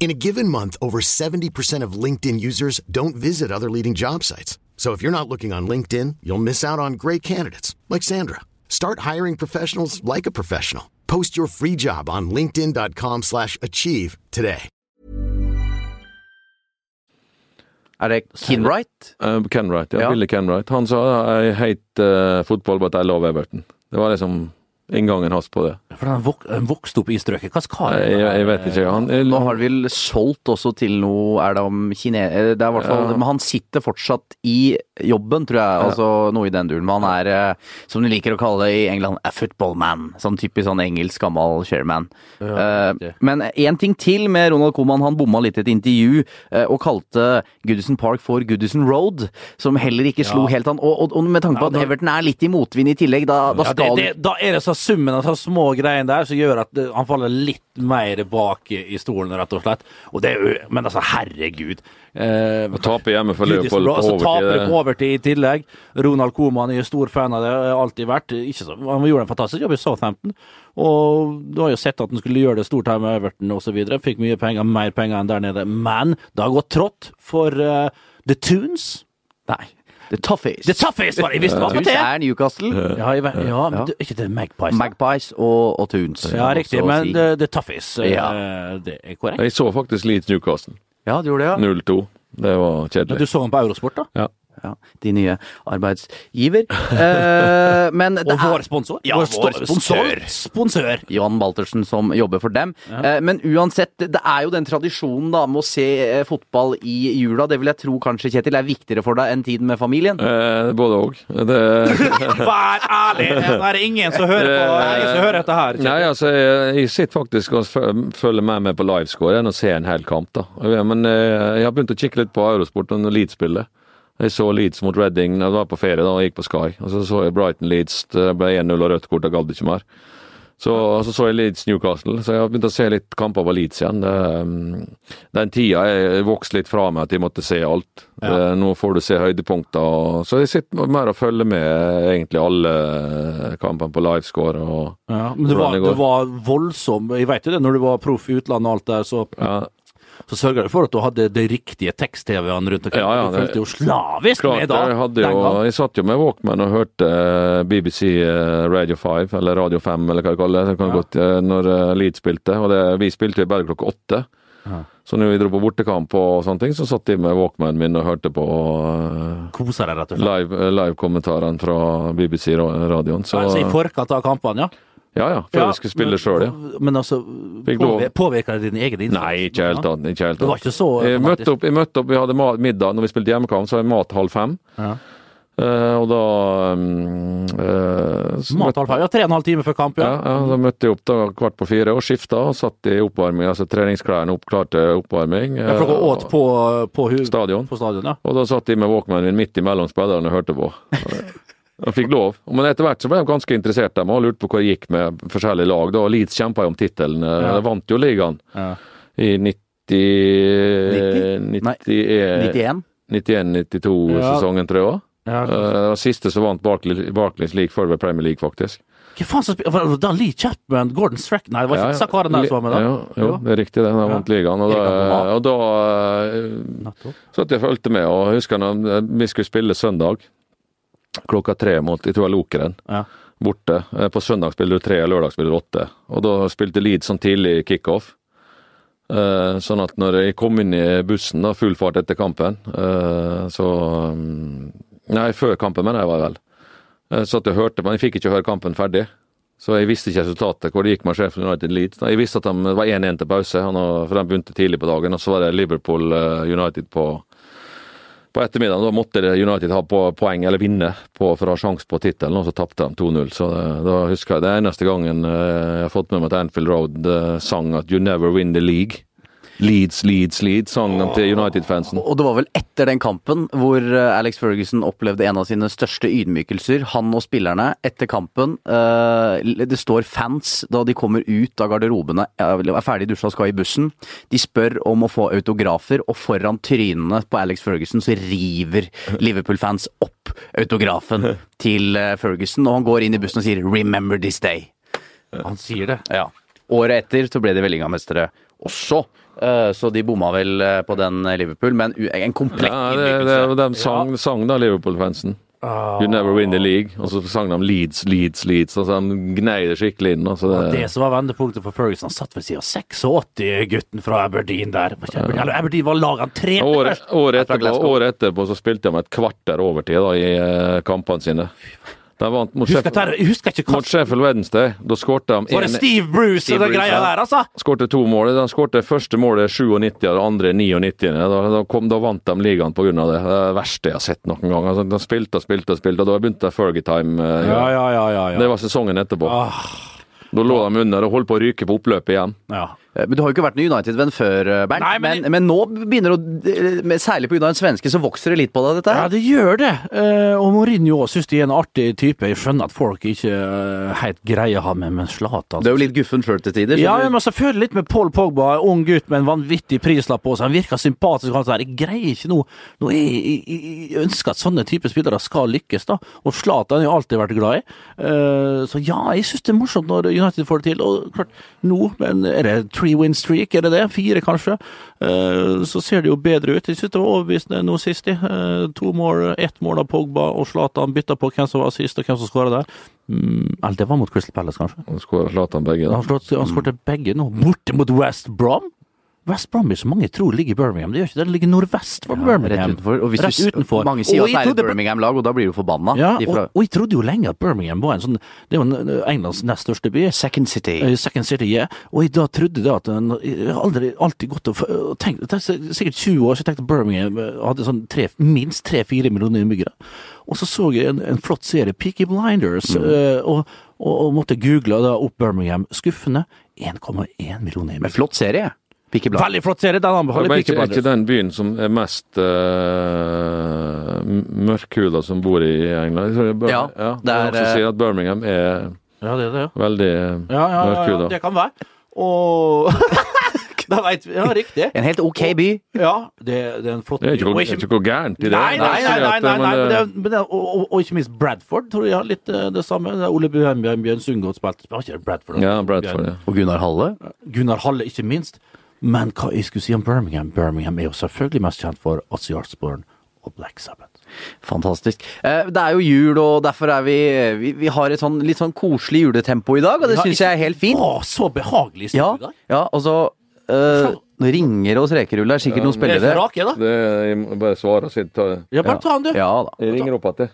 In a given month, over 70% of LinkedIn users don't visit other leading job sites. So if you're not looking on LinkedIn, you'll miss out on great candidates like Sandra. Start hiring professionals like a professional. Post your free job on linkedin.com/achieve slash achieve today. Er det Kinwright? Uh, Ken Wright, ja, Ja. Billy Ken Wright. Han sa I hate uh, football, but I love Everton. Det var liksom inngangen hans på det. For han vok vokste opp i strøket. Hva skal han? jeg, jeg vet ikke. Han, Nå har vel solgt også til noe Er det om kine... eh, Det er i hvert fall Ja. Men han sitter fortsatt i jobben, tror jeg. Altså noe i den duren. Han er, eh, som de liker å kalle det i England, a football man. Sånn typisk sånn engelsk gammel chairman. Ja, uh, men én ting til med Ronald Coman. Han bomma litt i et intervju uh, og kalte Goodison Park for Goodison Road, som heller ikke slo Ja. helt an. Og, og, og med tanke på Ja, at da- Everton er litt i motvind i tillegg, da, da Ja, det, skal det, da er det så summen av så små greiene der som gjør at han faller litt mer bak i, stolen, rett og slett. Og det er jo, men altså, herregud. Eh, og taper hjemme for Leopold på Så taper det overtid på overtid i tillegg. Ronald Koeman er stor fan av det, alltid vært. Ikke så, han gjorde en fantastisk jobb i Southampton. Og du har jo sett at han skulle gjøre det stort her med Everton osv. Fikk mye penger, mer penger enn der nede. Men det har gått trått for uh, The Tunes. Nei. The Toughies. The Toughies, var det! Jeg visste hva det Tunes var! er Newcastle. Ja, jeg vet, ja, men det, ikke det Magpies? da? Magpies og, og Tunes. Ja, riktig. Men si. The, the Toughies, eh, Ja. det er korrekt. Jeg så faktisk Leeds Newcastle. Ja, du gjorde det, ja. 0-2. Det var Men kjedelig. du så den på Eurosport, da? Ja. Ja. De nye arbeidsgiver. Eh, men det Og er vår sponsor? Ja, vår vår sponsor. Sponsor! Johan Baltersen som jobber for dem. Eh, men uansett, det er jo den tradisjonen da med å se eh, fotball i jula. Det vil jeg tro kanskje, Kjetil, er viktigere for deg enn tiden med familien. Eh, både òg. Det Vær ærlig! Det er ingen som hører på ingen som hører dette her. Kjetil. Nei, altså, jeg, jeg sitter faktisk og følger følger med meg på livescore enn å se en hel kamp, da. Ja, Men eh, jeg har begynt å kikke litt på Eurosport og Leeds-spillet. Jeg så Leeds mot Reading da jeg var på ferie da og gikk på Sky. Og så så jeg Brighton-Leeds, det ble 1-0 og rødt kort, jeg gadd ikke mer. Så, og så så jeg Leeds Newcastle, så jeg har begynt å se litt kamper over Leeds igjen. Det, um, den tida jeg vokste litt fra meg at jeg måtte se alt. Det, nå får du se høydepunkter. Så jeg sitter mer og følger med egentlig alle kampene på livescore. Og, Ja, men det var, det var voldsom Jeg vet jo det, når du var proff i utlandet og alt der, så, ja, så sørga du for at du hadde de riktige tekst-TV-ene rundt omkring. Ja, ja, du fulgte jo slavisk Klart, med da. jeg, jo, jeg satt jo med Walkman og hørte eh, BBC eh, Radio 5, eller Radio 5, eller hva de kaller det kan Ja. godt, eh, når Leeds spilte. Og det, vi spilte jo bare klokka åtte. Ja. Så når vi dro på bortekamp og sånne ting, så satt jeg med Walkmanen min og hørte på og slett. live- fra BBC-radioen. Så altså, I forkant av kampene, ja. Ja, ja, før vi skulle spille sjøl, ja. Men, altså, Fikk påvirka det din egen innsats? Nei, ikke helt annet. Ikke helt Det var annet. ikke så Jeg møtte opp, jeg møtte opp, vi hadde middag når vi spilte hjemmekamp, så var jeg mat halv fem. Ja. Uh, og da um, eh, Mat halv fem. Ja, tre og en halv time før kamp, Ja, ja. ja, da møtte jeg opp da kvart på fire og skifta og satt i oppvarming, altså treningsklærne opp klar til oppvarming. Ja, for dere åt på, på, på, Stadion. på stadion, ja. Og da satt jeg med Walkmanen min midt imellom spillerne og hørte på. Og fikk lov. Men etter hvert så ble de ganske interessert dem og lurte på hva det gikk med forskjellige lag. da. Leeds kjempa jo om tittelen. Ja. De vant jo ligaen Ja. i 90... 90? Nei, 91, 91. 92-sesongen, tror jeg. Ja. uh, siste som vant Barclays, Barclays League før det ble Premier League, faktisk. Hva faen som spiller det Lee Chapman, Gordon Strack Nei, det var ikke Sakaren der som var med, da? Ja, jo, det er riktig, det. Han vant ligaen. Og da, og da uh, satt så og jeg fulgte med, og husker når vi skulle spille søndag klokka tre mot jeg tror jeg Lokeren. Ja. Borte. Eh, På søndag spiller du tre, lørdag spiller du åtte. Og da spilte Leeds sånn tidlig kickoff. Eh, sånn at når jeg kom inn i bussen, da, full fart etter kampen, eh, så mm, Nei, før kampen, mener jeg var vel. Så at jeg hørte, men jeg fikk ikke høre kampen ferdig. Så jeg visste ikke resultatet, hvor det gikk med sjefen United Leeds. Jeg visste at de var 1-1 til pause, for de begynte tidlig på dagen. Og så var det Liverpool United på, på ettermiddagen. Da måtte United ha poeng, eller vinne, på, for å ha sjanse på tittelen, og så tapte de 2-0. Så da husker jeg det eneste gangen eh, jeg har fått med meg at Anfield Road eh, sang at 'You never win the league'. Leeds, Leeds, Leeds, sangen til United-fansen. Og det var vel etter den kampen hvor eh, Alex Ferguson opplevde en av sine største ydmykelser. Han og spillerne etter kampen. eh, Det står fans da de kommer ut av garderobene, er ferdig dusja og skal i bussen. De spør om å få autografer, og foran trynene på Alex Ferguson så river Liverpool-fans opp autografen til eh, Ferguson, og han går inn i bussen og sier 'Remember this day'. Han sier det. Ja. Året etter så ble de Vellinga-mestere også. eh, Så de bomma vel eh, på den eh, Liverpool, men en komplett Ja, det, det, de sang, sang da Liverpool-fansen. You never win the league. Og så sang de Leeds, Leeds, Leeds. Og så de gnei det skikkelig inn. Altså Og det, det som var vendepunktet for Ferguson, han satt ved siden av 86-gutten fra Aberdeen der. Aberdeen, eller Aberdeen var laget han tre året, året, etterpå, året etterpå så spilte de et kvarter overtid da, i eh, kampene sine. De vant mot Husker, Sheffield, jeg, husker ikke mot Sheffield Wednesday. Da skårte de Var det Steve Bruce Steve og den greia der, altså? skårte to mål. De skårte første målet 97 og det andre 99. Da, da, kom, da vant de ligaen pga. det. Det er det verste jeg har sett noen gang. Altså, de spilte og spilte og spilte, og da begynte Fergie-time. eh, Ja, ja, ja. ja, ja. Det var sesongen etterpå. Ah, Da lå de under og holdt på å ryke på oppløpet igjen. ja. Eh, Men Du har jo ikke vært noen United-venn før, eh, Bernt. Nei, men, men- men, nå begynner det med- Særlig pga. en svenske, så vokser det litt på deg, dette ja, det gjør det. Eh, og Mourinho syns de er en artig type. Jeg skjønner at folk ikke helt greier han med, men Zlatan Det er jo litt guffen sjøl til tider. Ja, men men selvfølgelig litt med Paul Pogba, en ung gutt med en vanvittig prislapp på seg. Han virker sympatisk. det der. Jeg greier ikke noe Nå jeg, jeg, jeg ønsker at sånne typer spillere skal lykkes, da. Og Zlatan har jeg alltid vært glad i. Eh, så ja, jeg syns det er morsomt når United får det til. Og klart, nå men er det three win streak, er det det? Fire, kanskje? Eh, så ser det jo bedre ut. Jeg synes det var overbevisende nå sist. Eh, to mål, ett mål av Pogba, og Zlatan bytta på hvem som var sist, og hvem som skåra der. Mm, eller det var mot Crystal Palace, kanskje? Han skåra Zlatan begge. Da. Han skårte begge nå, borte mot West Brom. West Bromwich, som mange tror ligger i Birmingham. Det gjør ikke det, det ligger nordvest for ja, Birmingham. utenfor. Og hvis Rett utenfor. Mange sier at det er et Birmingham-lag, og da blir du forbanna. Ja, og, og jeg trodde jo lenge at Birmingham var en sånn Det er jo en- Englands nest største by. Second City. Eh, Second City, ja. Og jeg da trodde det at Jeg har aldri alltid gått og og tenkt Det er sikkert 20 år siden jeg tenkte Birmingham eh, hadde sånn tre, minst 3-4 millioner innbyggere. Og så så jeg en, en flott serie, Peaky Blinders, eh, og, og, og måtte google da opp Birmingham. Skuffende. 1,1 millioner innbyggere. flott serie. Picky Veldig flott serie, den anbefaler men Er ikke, er ikke den byen som er mest uh, mørkhuda som bor i England? Bir- Ja, ja, det er, også si at Birmingham er Ja, det er det, ja. veldig Ja, ja, ja, ja, det kan være. Og vet vi Ja, riktig. En helt ok by. Ja, det, det er en flott Det er ikke, er ikke noe gærent i det. Nei, nei, nei, nei, nei, nei, men det, men det, og, og, og ikke minst Bradford, tror jeg har litt eh, det samme. Det er Ole Bjørn Bjørn Sundgodt spilte Bradford? ja, Bradford, ja. Og Gunnar Halle. Gunnar Halle, ikke minst. Men hva jeg skulle si om Birmingham? Birmingham er jo selvfølgelig mest kjent for Ozzy Osbourne og Black Sabbath. Fantastisk. Eh, Det er jo jul, og derfor er vi Vi, vi har et sånn litt sånn koselig juletempo i dag, og det Ja, syns jeg er helt fint. Å, så behagelig Ja, i dag. ja altså eh, Ringer og er sikkert noen Det er spillere. for rake, da. Det, jeg må bare svare og si ta det. Ja, bare ta den, du. Ja da. Jeg ringer opp igjen.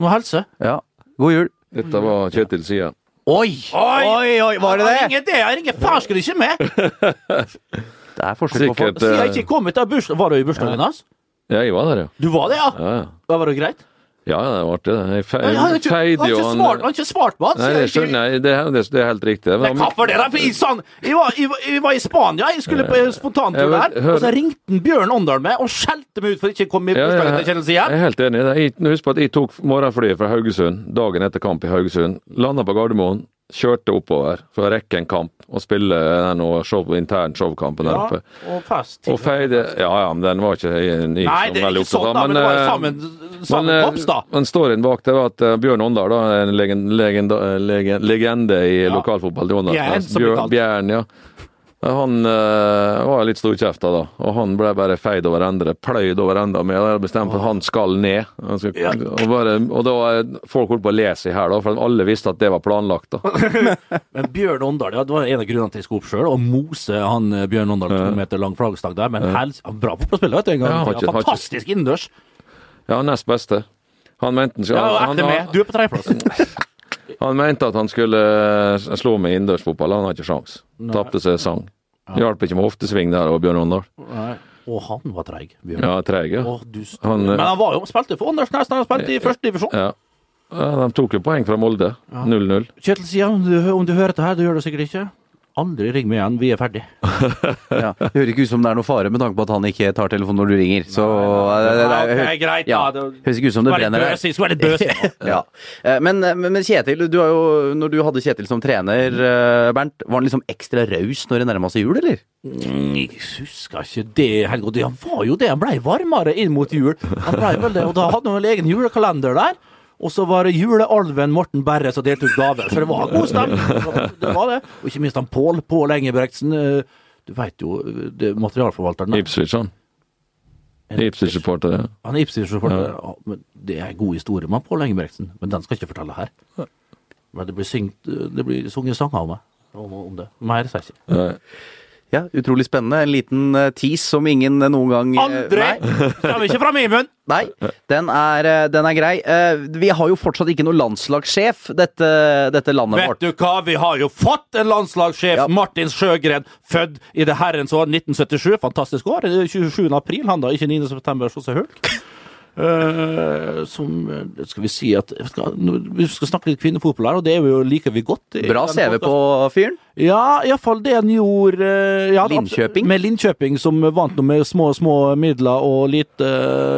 Må helse. Ja. God jul. dette var Kjetil Sia. Oi! Oi, oi, var det Jeg det? ringer det, jeg ringer farsken ikke med! Det er forskjell på folk. Sikkert Siden jeg eh, ikke kom av bursdagen, Var du i bursdagen hans? Ja, jeg var der, ja. Du var det, ja? Ja, ja. Da var det greit? Ja, det var artig. det. Feide jo han har ikke svart på det! Nei, det skjønner jeg. Det, det, det er helt riktig. Men, er kaffe, det jeg, sånn, jeg, var, jeg, jeg var i Spania, jeg skulle på spontantur der. Og så ringte Bjørn Åndal meg og skjelte meg ut for ikke å komme i bursdagen Kjennelse Jeg er helt enig. i det. Husk på at jeg tok morgenflyet fra Haugesund dagen etter kamp i Haugesund. Landa på Gardermoen, kjørte oppover for å rekke en kamp og spille den show, intern showkampen der Ja, oppe. og fest. Og feide Ja, ja, men den var ikke jeg, Nei, det er ikke sånn, da, men det var jo sammen, men, kops, da. eh, Men storyen bak det var at eh, Bjørn Åndal, en legen, legenda, leg- legende i Ja. lokalfotball til Åndal Bjørn. Bjørn, ja. Han øh, var litt storkjefta da, og han ble bare feid over ende, pløyd over ende med. Jeg bestemte at han skal ned. Han skal, Ja. og, bare, og da folk holdt på å le seg her, da, for alle visste at det var planlagt. da. Men Bjørn Åndal, ja, det var en av grunnene til jeg skulle opp sjøl, og mose han eh, Bjørn Åndal to meter lang flaggstang der. Men hels, han bra fotballspiller, vet du. En gang. Ja, ikke- har ikke- Fantastisk innendørs. Ja, nest beste. Han mente, Ja, og Ja, meg. han, Du er på tredjeplass. han mente at han skulle eh, slå med innendørsfotball. Han har ikke sjans. Tapte seg sang. Hjalp ikke med hoftesving der og Bjørn Åndal. Og han var treig. Ja, treig, ja. Å. Han, eh, Men han var jo, spilte for Anders da han spilte i første divisjon. ja. Ja, De tok jo poeng fra Molde. 0-0. Kjetil sier om om du hører det her, du gjør det sikkert ikke. Aldri ring meg igjen, vi er ferdig. Ja. Det høres ikke ut som det er noe fare med tanke på at han ikke tar telefonen når du ringer. Så nei, det, nei, Ja, det, er greit, ja, da. Det- høres ikke ut som det brenner der. Skulle være litt bøs. ja. Eh, Men, men men Kjetil, du har jo, når du hadde Kjetil som trener, eh, Bernt, var han liksom ekstra raus når det nærma seg jul, eller? Jeg husker ikke det helt godt. Han var jo det, han blei varmere inn mot jul. Han ble vel det, og Da hadde han vel egen julekalender der. Og så var det julealven Morten Berre som delte ut gave. Så det var god stemning. Det var det. Og ikke minst han Pål Pål Engebretsen. eh, Du veit jo, det er materialforvalteren. Ipswich, han. Ipswich-supporter, ja. Han er Ipswich-supporter. Ja, det er en god historie med Pål Engebrektsen, men den skal jeg ikke fortelle her. Men det blir, syngt, det blir sunget sanger om meg. Om, om det. Mer sier jeg ikke. Ja. Utrolig spennende. En liten eh, tease som ingen eh, noen gang Andre! Aldri! Kommer ikke fra min munn! Nei, den er, eh, den er grei. Eh, Vi har jo fortsatt ikke noen landslagssjef, dette, dette landet Vet vårt. du hva, vi har jo fått en landslagssjef, Ja. Martin Sjøgren, født i det herrens år 1977. Fantastisk år. Er 27. april, han da, ikke 9. september, så så hørt. Eh, som eh, Skal vi si at skal, Vi skal snakke litt kvinnefotball her, og det er jo, liker vi godt. Bra CV på fyren. Ja, iallfall det han gjorde eh, ja, Linköping. Med Linköping, som vant noe med små små midler og lite,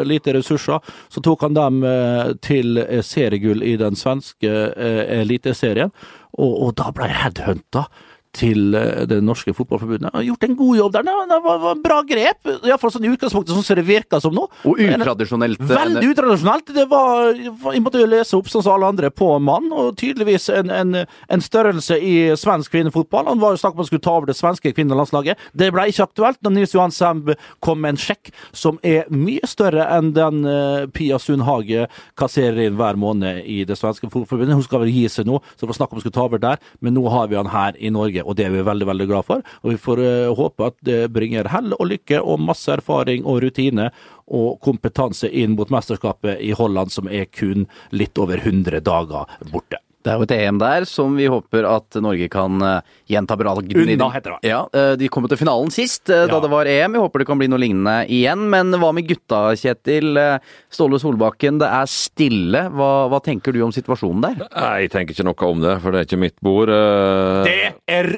lite ressurser. Så tok han dem eh, til eh, seriegull i den svenske eh, eliteserien, og, og da ble jeg headhunta til eh, det norske fotballforbundet. Har gjort en god jobb der. Det var, det var, var bra grep. Iallfall sånn i utgangspunktet, sånn som det virka som nå. Og utradisjonelt. eh, Veldig utradisjonelt. Det var, jeg måtte jo lese opp sånn som alle andre på mann, og tydeligvis en, en, en størrelse i svensk kvinnefotball. Han var jo snakk om han skulle ta over det svenske kvinnelandslaget. Det ble ikke aktuelt når Nils Johan Semb kom med en sjekk som er mye større enn den eh, Pia Sundhage kasserer inn hver måned i det svenske fotballforbundet. Hun skal vel gi seg nå, så det var snakk om hun skulle ta over der, men nå har vi han her i Norge, og det er vi veldig, veldig glad for. Og vi får eh, håpe at det bringer hell og lykke og masse erfaring og rutine og kompetanse inn mot mesterskapet i Holland, som er kun litt over 100 dager borte. Det er jo et EM der som vi håper at Norge kan eh, gjenta bragden i. Unna, heter det. Ja, eh, De kom jo til finalen sist, eh, da Ja. det var EM. Vi håper det kan bli noe lignende igjen. Men hva med gutta, Kjetil? Ståle Solbakken, det er stille. Hva, hva tenker du om situasjonen der? Nei, jeg tenker ikke noe om det, for det er ikke mitt bord. Det er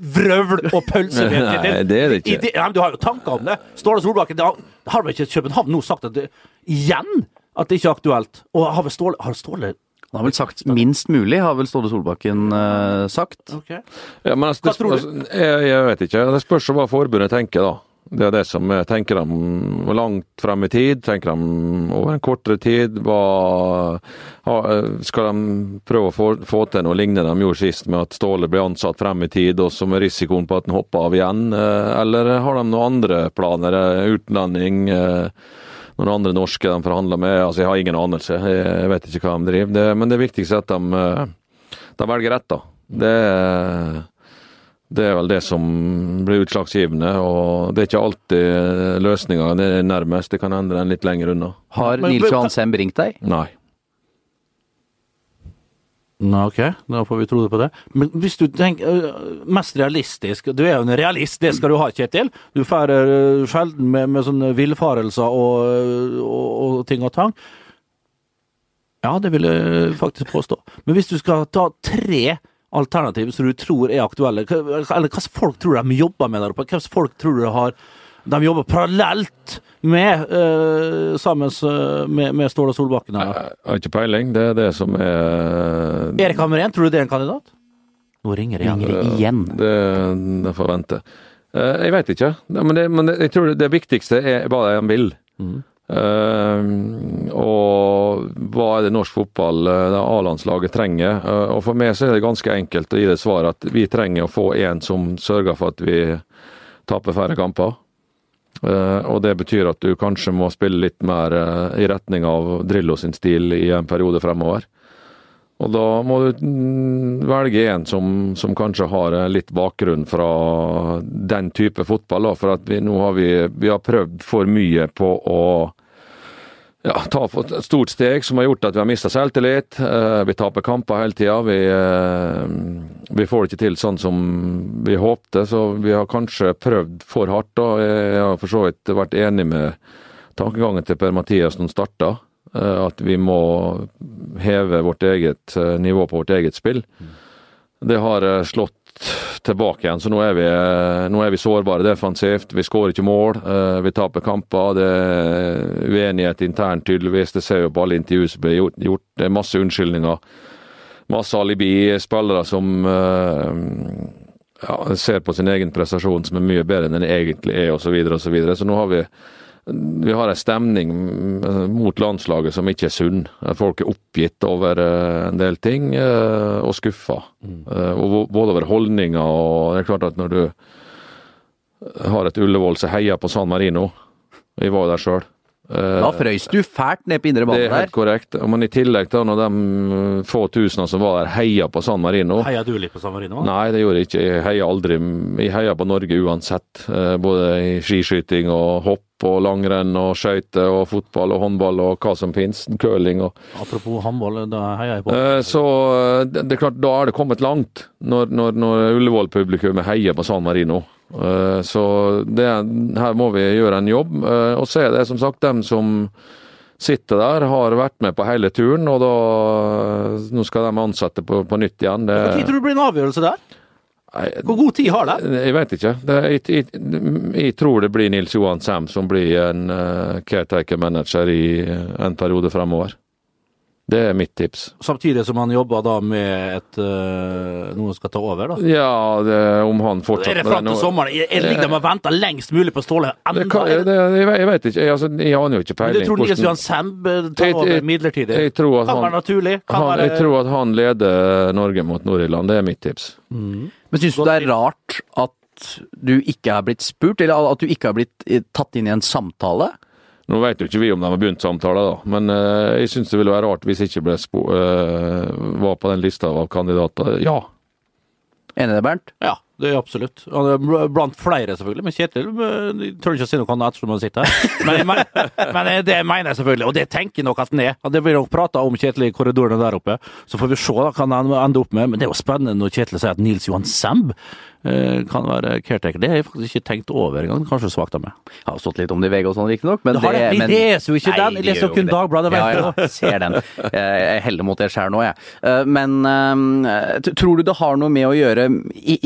vrøvl og pølse! Nei, det er det ikke. I det- men du har jo tanker om det. Ståle Solbakken, det har, har vel ikke København nå sagt at det, igjen at det ikke er aktuelt? Og har vel Ståle, har Ståle Han har vel sagt minst mulig, har vel Ståle Solbakken uh, sagt. Okay. Ja, men altså, Hva tror du? altså, jeg, jeg vet ikke. Det spørs hva forbundet tenker, da. Det er det som jeg tenker de langt frem i tid. Tenker de over en kortere tid? Hva, skal de prøve å få, få til noe lignende de gjorde sist, med at Ståle ble ansatt frem i tid, og så med risikoen på at han hopper av igjen? Eh, Eller har de noen andre planer? Eh, Utlending? Noen andre norske de forhandler med? Altså, Jeg har ingen anelse. Jeg vet ikke hva de driver. Det, men det viktigste er at de, eh, de velger rett, da. Det det er vel det som blir utslagsgivende, og det er ikke alltid løsninga er nærmest. Det kan endre en litt lenger unna. Har Nils Johan Sem ringt deg? Nei. Nå, ok, da får vi tro det på det. Men hvis du tenker øh, mest realistisk Du er jo en realist, det skal du ha, Kjetil. Du færer øh, sjelden med, med sånne villfarelser og, øh, og, og ting og tang. Ja, det vil jeg faktisk påstå. Men hvis du skal ta tre alternativ som du tror er aktuelle, eller slags folk tror de jobber med der oppe? Slags folk tror du har de jobber parallelt med, uh, sammen med, med Ståle Solbakken? her? Jeg har ikke peiling. Det er det som er Erik Hammerén, tror du det er en kandidat? Nå ringer det igjen. Ringer det igjen? Det, det får vente. Eh, Jeg vet ikke, men, det, men det, jeg tror det viktigste er hva de vil. Eh, og hva er det norsk fotball, eh, det A-landslaget, trenger. Uh, og For meg så er det ganske enkelt å gi det svaret at vi trenger å få en som sørger for at vi taper færre kamper. Eh, og det betyr at du kanskje må spille litt mer eh, i retning av Drillo sin stil i en periode fremover. Og da må du mm, velge en som, som kanskje har eh, litt bakgrunn fra den type fotball. Da, for at vi, nå har vi, vi har prøvd for mye på å ja, ta for et stort steg som har gjort at vi har mista selvtillit. Eh, vi taper kamper hele tida. Vi, eh, vi får det ikke til sånn som vi håpte, så vi har kanskje prøvd for hardt. Da. Jeg har for så vidt vært enig med tankegangen til Per-Mathias når han starta. eh, At vi må heve vårt eget nivå på vårt eget spill. Det har eh, tilbake igjen, så nå er vi, nå er vi sårbare defensivt. Vi skårer ikke mål, eh, vi taper kamper. Det er uenighet internt, tydeligvis. Det ser jo på alle intervjuer som blir gjort. Det er masse unnskyldninger. Masse alibi. Spillere som eh, ja, ser på sin egen prestasjon som er mye bedre enn den egentlig er, osv. Så, videre, og så, videre. så nå har vi vi har en stemning eh, mot landslaget som ikke er sunn. Folk er oppgitt over eh, en del ting eh, og skuffa. Mm. Både over holdninger og Det er klart at når du har et Ullevål som heier på San Marino Vi var jo der sjøl. Da frøys du fælt ned på indre bane der. Det er helt korrekt. Men i tillegg da, når de få tusener som var der, heia på San Marino Heia du litt på San Marino? Nei, det gjorde jeg ikke. Jeg heia aldri. Jeg heia på Norge uansett. Både i skiskyting og hopp og langrenn og skøyter og fotball og håndball og hva som finnes. Curling og Apropos håndball, da heier jeg på. Eh, så det, er klart, da er det kommet langt, når, når, når Ullevål-publikummet heier på San Marino. Eh, så det, her må vi gjøre en jobb. Eh, og så er det som sagt dem som sitter der, har vært med på hele turen, og da nå skal de ansette på, på nytt igjen. Det, Når tror du det blir en avgjørelse der? Hvor god tid har det? Jeg vet ikke. Det, jeg, jeg, jeg, tror det blir Nils Johan Sem som blir en uh, caretaker manager i en periode fremover. Det er mitt tips. Samtidig som han jobber da med et øh, noen skal ta over, da? Ja, det, om han fortsatt Er det fram til sommeren? Jeg ligger de og venter lengst mulig på Ståle? Enda, det det, jeg, jeg, vet ikke. Jeg, altså, jeg aner jo ikke peiling. Men du tror Nils Johan Semb tar over midlertidig? Jeg tror at kan han, være naturlig? Kan han, være... Jeg tror at han leder Norge mot Nord-Irland. Det er mitt tips. Mm. Men syns du det er rart at du ikke har blitt spurt, eller at du ikke har blitt eh, tatt inn i en samtale? Nå vet jo ikke vi om de har begynt samtaler, da, men uh, jeg syns det ville være rart hvis ikke ble spo uh, var på den lista av kandidater. Ja. Enig i det, Bernt? Ja. Det er absolutt. Blant flere, selvfølgelig. Men Kjetil jeg tør ikke å si noe annet ettersom han sitter her. Men, men, men, det mener jeg selvfølgelig, og det tenker nok at han er. Det blir nok prata om Kjetil i korridorene der oppe. Så får vi se hva han ender opp med. Men det er jo spennende når Kjetil sier at Nils Johan Semb eh, kan være caretaker. Det har jeg faktisk ikke tenkt over engang. Kanskje svakt av meg. Jeg har stått litt om det i VG og sånn, riktignok. Men det, det, men, vi leser jo ikke den! Jeg leser jo kun Dagbladet. Ja, ja, ser den. Jeg heller mot det skjer nå, jeg. Eh, men tror du det har noe med å gjøre,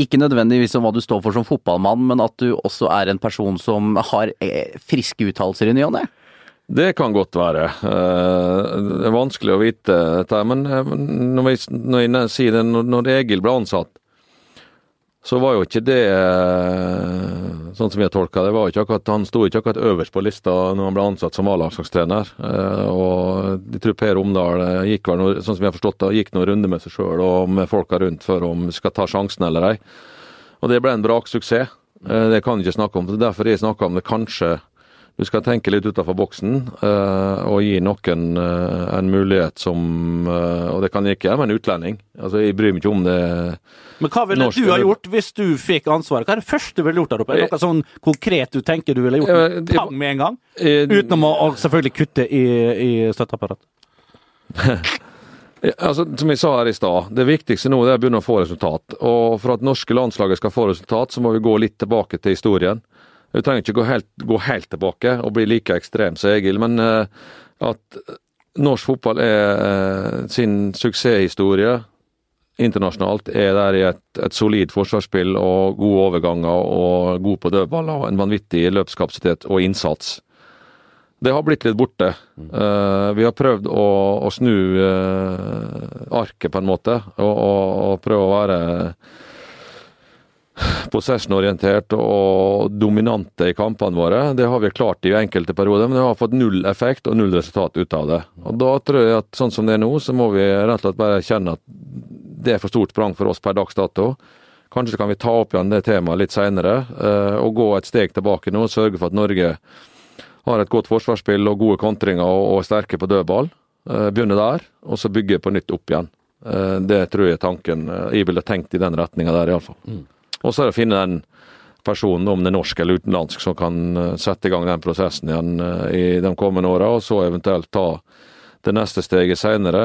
ikke nødvendigvis om hva du står for som fotballmann, men at du også er en person som har eh, friske uttalelser i ny og ne? Det kan godt være. Eh, det er vanskelig å vite dette. Men når jeg, når jeg sier det, når Egil ble ansatt, så var jo ikke det eh, sånn som har tolka det. var ikke akkurat, Han sto ikke akkurat øverst på lista når han ble ansatt som A-landslagstrener. Og jeg tror Per Omdal gikk vel sånn som jeg har forstått det, gikk noen runder med seg sjøl og med folka rundt for om vi skal ta sjansen eller ei. Og det ble en braksuksess. Det kan jeg ikke snakke om. Derfor jeg snakker om det kanskje du skal tenke litt utenfor boksen uh, og gi noen uh, en mulighet som uh, Og det kan ikke være med en utlending. Altså, Jeg bryr meg ikke om det Men hva ville norsk, du ha gjort hvis du fikk ansvaret? Hva er det første du ville gjort der oppe? Er det noe sånn konkret du tenker du ville gjort med pang med en gang? Utenom å, selvfølgelig kutte i, i støtteapparatet? Altså, som jeg sa her i stad, det viktigste nå er å begynne å få resultat. Og for at norske landslaget skal få resultat, så må vi gå litt tilbake til historien. Vi trenger ikke gå helt, gå helt tilbake og bli like ekstrem som Egil, men uh, at norsk fotball er uh, sin suksesshistorie internasjonalt er der i et, et, solid forsvarsspill og gode overganger og god på dødballer og en vanvittig løpskapasitet og innsats. Det har blitt litt borte. Uh, vi har prøvd å, å snu uh, arket, på en måte, og, og, og prøve å være possession-orientert og dominante i kampene våre. Det har vi klart i enkelte perioder, men det har fått null effekt og null resultat ut av det. Og Da tror jeg at sånn som det er nå, så må vi rett og slett bare kjenne at det er for stort sprang for oss per dags dato. Kanskje kan vi ta opp igjen det temaet litt seinere, uh, og gå et steg tilbake nå og sørge for at Norge har et godt forsvarsspill og gode kontringer og, er sterke på dødball. Uh, begynne der, og så bygge på nytt opp igjen. Uh, det tror jeg tanken. Jeg ville tenkt i den retninga der, iallfall. Mm. Og så er det å finne den personen, om det er norsk eller utenlandsk, som kan sette i gang den prosessen igjen i de kommende åra, og så eventuelt ta det neste steget seinere.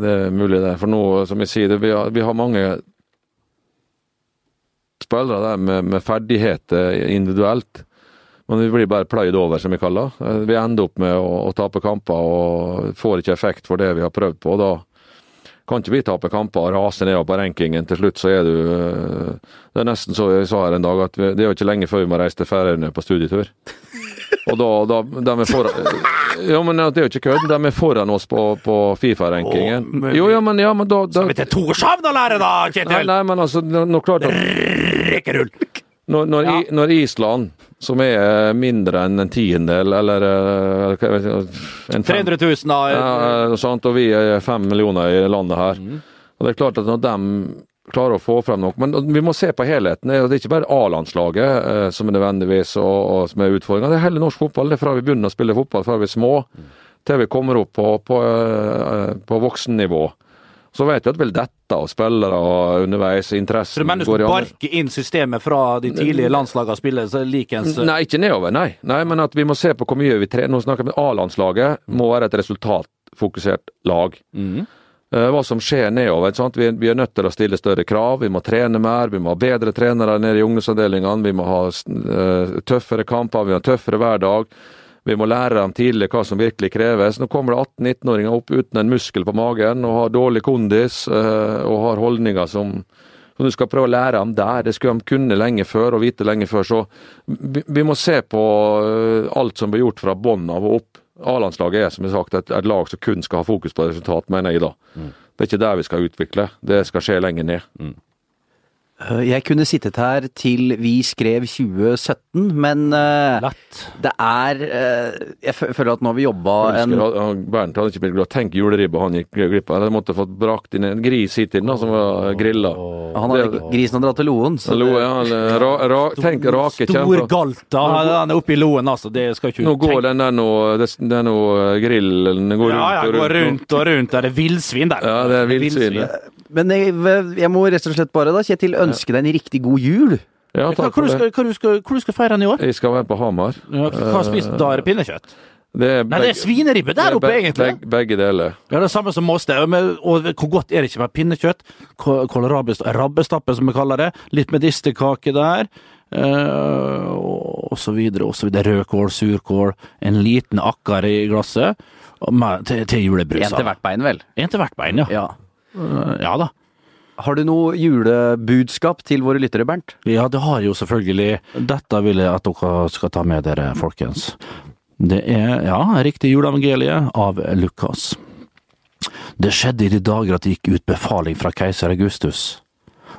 Det, er mulig, det. For nå, som jeg sier, vi, har, vi har mange spillere der med, med ferdigheter individuelt men vi blir bare pløyd over, som vi kaller det. Vi ender opp med å, å tape kamper og får ikke effekt for det vi har prøvd på. og Da kan ikke vi tape kamper og rase nedover på rankingen. Til slutt så er du eh, Det er nesten så jeg sa her en dag, at vi, det er jo ikke lenge før vi må reise til Færøyene på studietur. Og da, da de er foran, ja, men det er jo ikke kødd. De er foran oss på, på Fifa-rankingen. Jo, ja, men, ja, men da, da Skal vi til Torshavn å lære, da, Kjetil? nei, men altså, nå klart at Rekkerull. Når, når, I, når Island, som er eh, mindre enn en tiendedel, eller eller vet jeg, en fem, 300 000 da. ja, eh, sant, og vi er fem millioner i landet her. Og det er klart at når de klarer å få frem noe Men vi må se på helheten. Det er ikke bare A-landslaget eh, som er nødvendigvis og, og som er utfordringa. Det er hele norsk fotball. Det er fra vi begynner å spille fotball fra vi er små, til vi kommer opp på, på, eh, på voksennivå. Så vet du at vel dette og spillere og underveis interessen mener du skal barke inn systemet fra de tidlige landslagene spiller så likens Nei, ikke nedover, nei. nei. Men at vi må se på hvor mye vi trener. Nå snakker vi om A-landslaget. Må være et resultatfokusert lag. Mhm. Eh, Hva som skjer nedover. Vi, vi er nødt til å stille større krav. Vi må trene mer. Vi må ha bedre trenere nede i ungdomsavdelingene. Vi må ha eh, tøffere kamper. Vi må ha tøffere hverdag. Vi må lære dem tidlig hva som virkelig kreves. Nå kommer det 18-19-åringer opp uten en muskel på magen og har dårlig kondis eh, og har holdninger som som du skal prøve å lære dem der. Det skulle de kunne lenge før og vite lenge før. Så vi, må se på eh, alt som blir gjort fra bånn av og opp. A-landslaget er som jeg sagt et, et lag som kun skal ha fokus på resultat, mener jeg da. Det er ikke der vi skal utvikle. Det skal skje lenger ned. Øh, Jeg kunne sittet her til vi skrev 2017, men uh, det er uh, Jeg føler at nå har vi jobba en Bernt hadde ikke blitt glad. Tenk juleribba han gikk glipp av. Han måtte fått brakt inn en gris hit inn da, som var grilla. Han hadde grisen hadde dratt til Loen. så Lo, det- ja, ra, ra, tenk rake Stor kjemper. galta. Han er oppe i loen, altså. Det skal ikke Nå går tenke- den der nå, det- den nå eh, grillen går rundt Ja, ja, går rundt. rundt og rundt. Det er villsvin der. Ja, det er villsvin. Men jeg, jeg må rett og slett bare, da, Kjetil, ønske deg en riktig god jul. Ja, takk hvor, for du skal, det. hvor, du skal, hvor du skal feire den i år? Jeg skal være på Hamar. Ja, hva spiser du spist da? Er det pinnekjøtt? Det er Nei, det er svineribbe der oppe, egentlig. Begge, begge deler. Ja, det er samme som oss. Og hvor godt er det ikke med pinnekjøtt? Rabbestappe, som vi kaller det. Litt medisterkake der. Uh, og så videre, og så videre. Rødkål, surkål, en liten akkar i glasset. Og med, til, til julebrusa. En til hvert bein, vel. En til hvert bein, ja. Ja. uh, ja da. Har du noe julebudskap til våre lyttere, Bernt? Ja, det har jeg jo selvfølgelig. Dette vil jeg at dere skal ta med dere, folkens. Det er, ja, riktig juleevangeliet av Lukas. Det skjedde i de dager at det gikk ut befaling fra keiser Augustus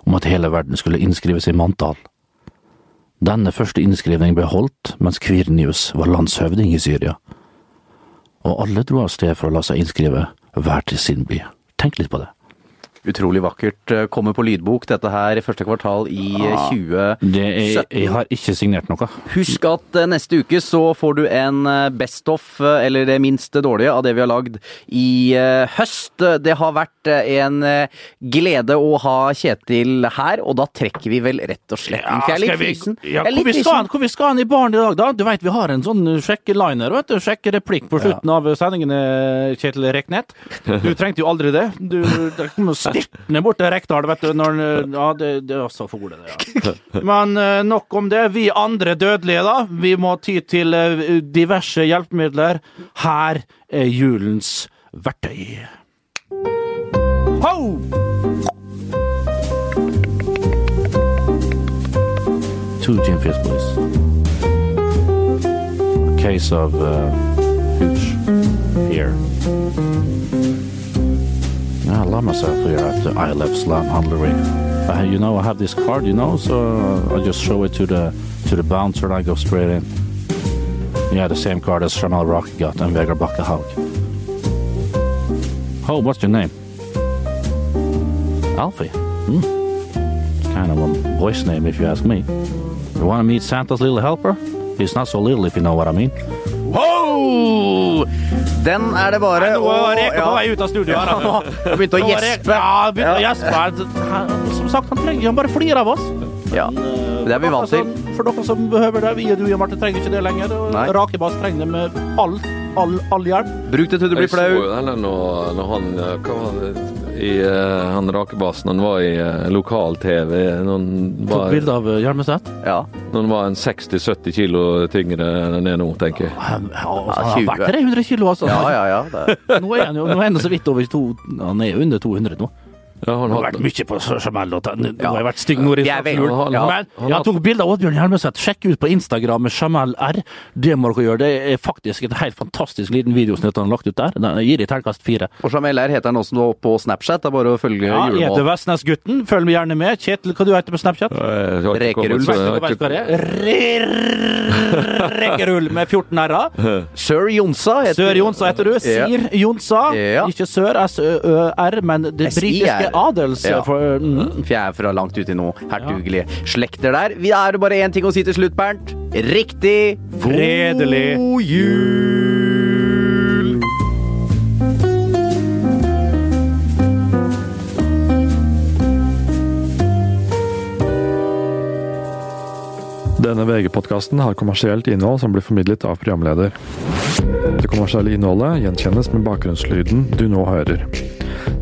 om at hele verden skulle innskrives i manntall. Denne første innskrivningen ble holdt mens Kvirnius var landshøvding i Syria. Og alle dro av sted for å la seg innskrive, hver til sin by. Tenk litt på det. Utrolig vakkert. Eh, Kommer på lydbok, dette her, i første kvartal i eh, 2017. Det er, jeg har ikke signert noe. Husk at eh, neste uke så får du en eh, best of, eh, eller det minste dårlige, av det vi har lagd i eh, høst. Det har vært eh, en eh, glede å ha Kjetil her, og da trekker vi vel rett og slett inn. Er litt fysen. Ja, hvor, vi skal, hvor vi skal han i baren i dag, da? Du veit vi har en sånn sjekkeliner, vet du. Sjekkereplikk på slutten av sendingene, Kjetil Reknet. Du trengte jo aldri det. Du det styrtende bort til Rekdal, vet du. Når, ja, det, det er også for det, ja. Men eh, nok om det. Vi andre dødelige, da. Vi må ty til eh, diverse hjelpemidler. Her er julens verktøy. Ho! Two gin fizz, please. A case of uh, hooch here. Yeah, I love myself here at the I Love Slam Handlery. Uh, you know, I have this card, you know, so I just show it to the to the bouncer and I go straight in. Yeah, the same card as Jamal Rock got and Vegard Bakkehaug. Oh, what's your name? Alfie. Hmm. It's kind of a boy's name, if you ask me. You want to meet Santa's little helper? He's not so little, if you know what I mean. Wow! Den er det bare Nå å- var Reka på vei ut av studio her. Ja, altså. nå begynte å Nå gjespe. Ja, begynte å gjespe. Som sagt, han trenger han bare flirer av oss. Ja, det er vi vant til. For dere som behøver det, vi og du, Jan Martin, trenger ikke det lenger. Nei. Rakebass trenger det med all, all, all hjelp. Bruk det til du blir Jeg så flau. jo den når, når han eh, hva var det, i uh, han rakebassen. Han var i uh, lokal-TV. Tok bilde av Hjelmeset? Ja. Når han var en 60-70 kilo tyngre enn han er nå, tenker jeg. Ja, altså, han har vært 300 kilo, altså. Ja, ja, ja. nå er han jo nå er han så vidt over to Han er jo under 200 nå. Ja, han har vært mye på Jamel. Nå har jeg vært stygg nord i Jul. Men jeg tok bilde av Oddbjørn Hjelmeset. Sjekk ut på Instagram med Jamel R. Det må dere gjøre. Det er faktisk et helt fantastisk liten videosnitt han har lagt ut der. Den gir i terningkast fire. Og Jamel R heter han også nå på Snapchat. Det er bare å følge ja, julemål. Heter Vestnesgutten. Følg meg gjerne med. Kjetil, hva du heter på Snapchat? Rekerull. Rekerull med 14 r-er. Sir Jonsa heter Sør Jonsa heter du. Sir Jonsa. Ikke Sør S-Ø-R, men det britiske adels... Ja. For, mm. For jeg er fra langt uti i noe hertugelige slekter der. Vi er bare én ting å si til slutt, Bernt. Riktig Fredelig god jul! Denne VG-podkasten har kommersielt innhold som blir formidlet av programleder. Det kommersielle innholdet gjenkjennes med bakgrunnslyden du nå hører.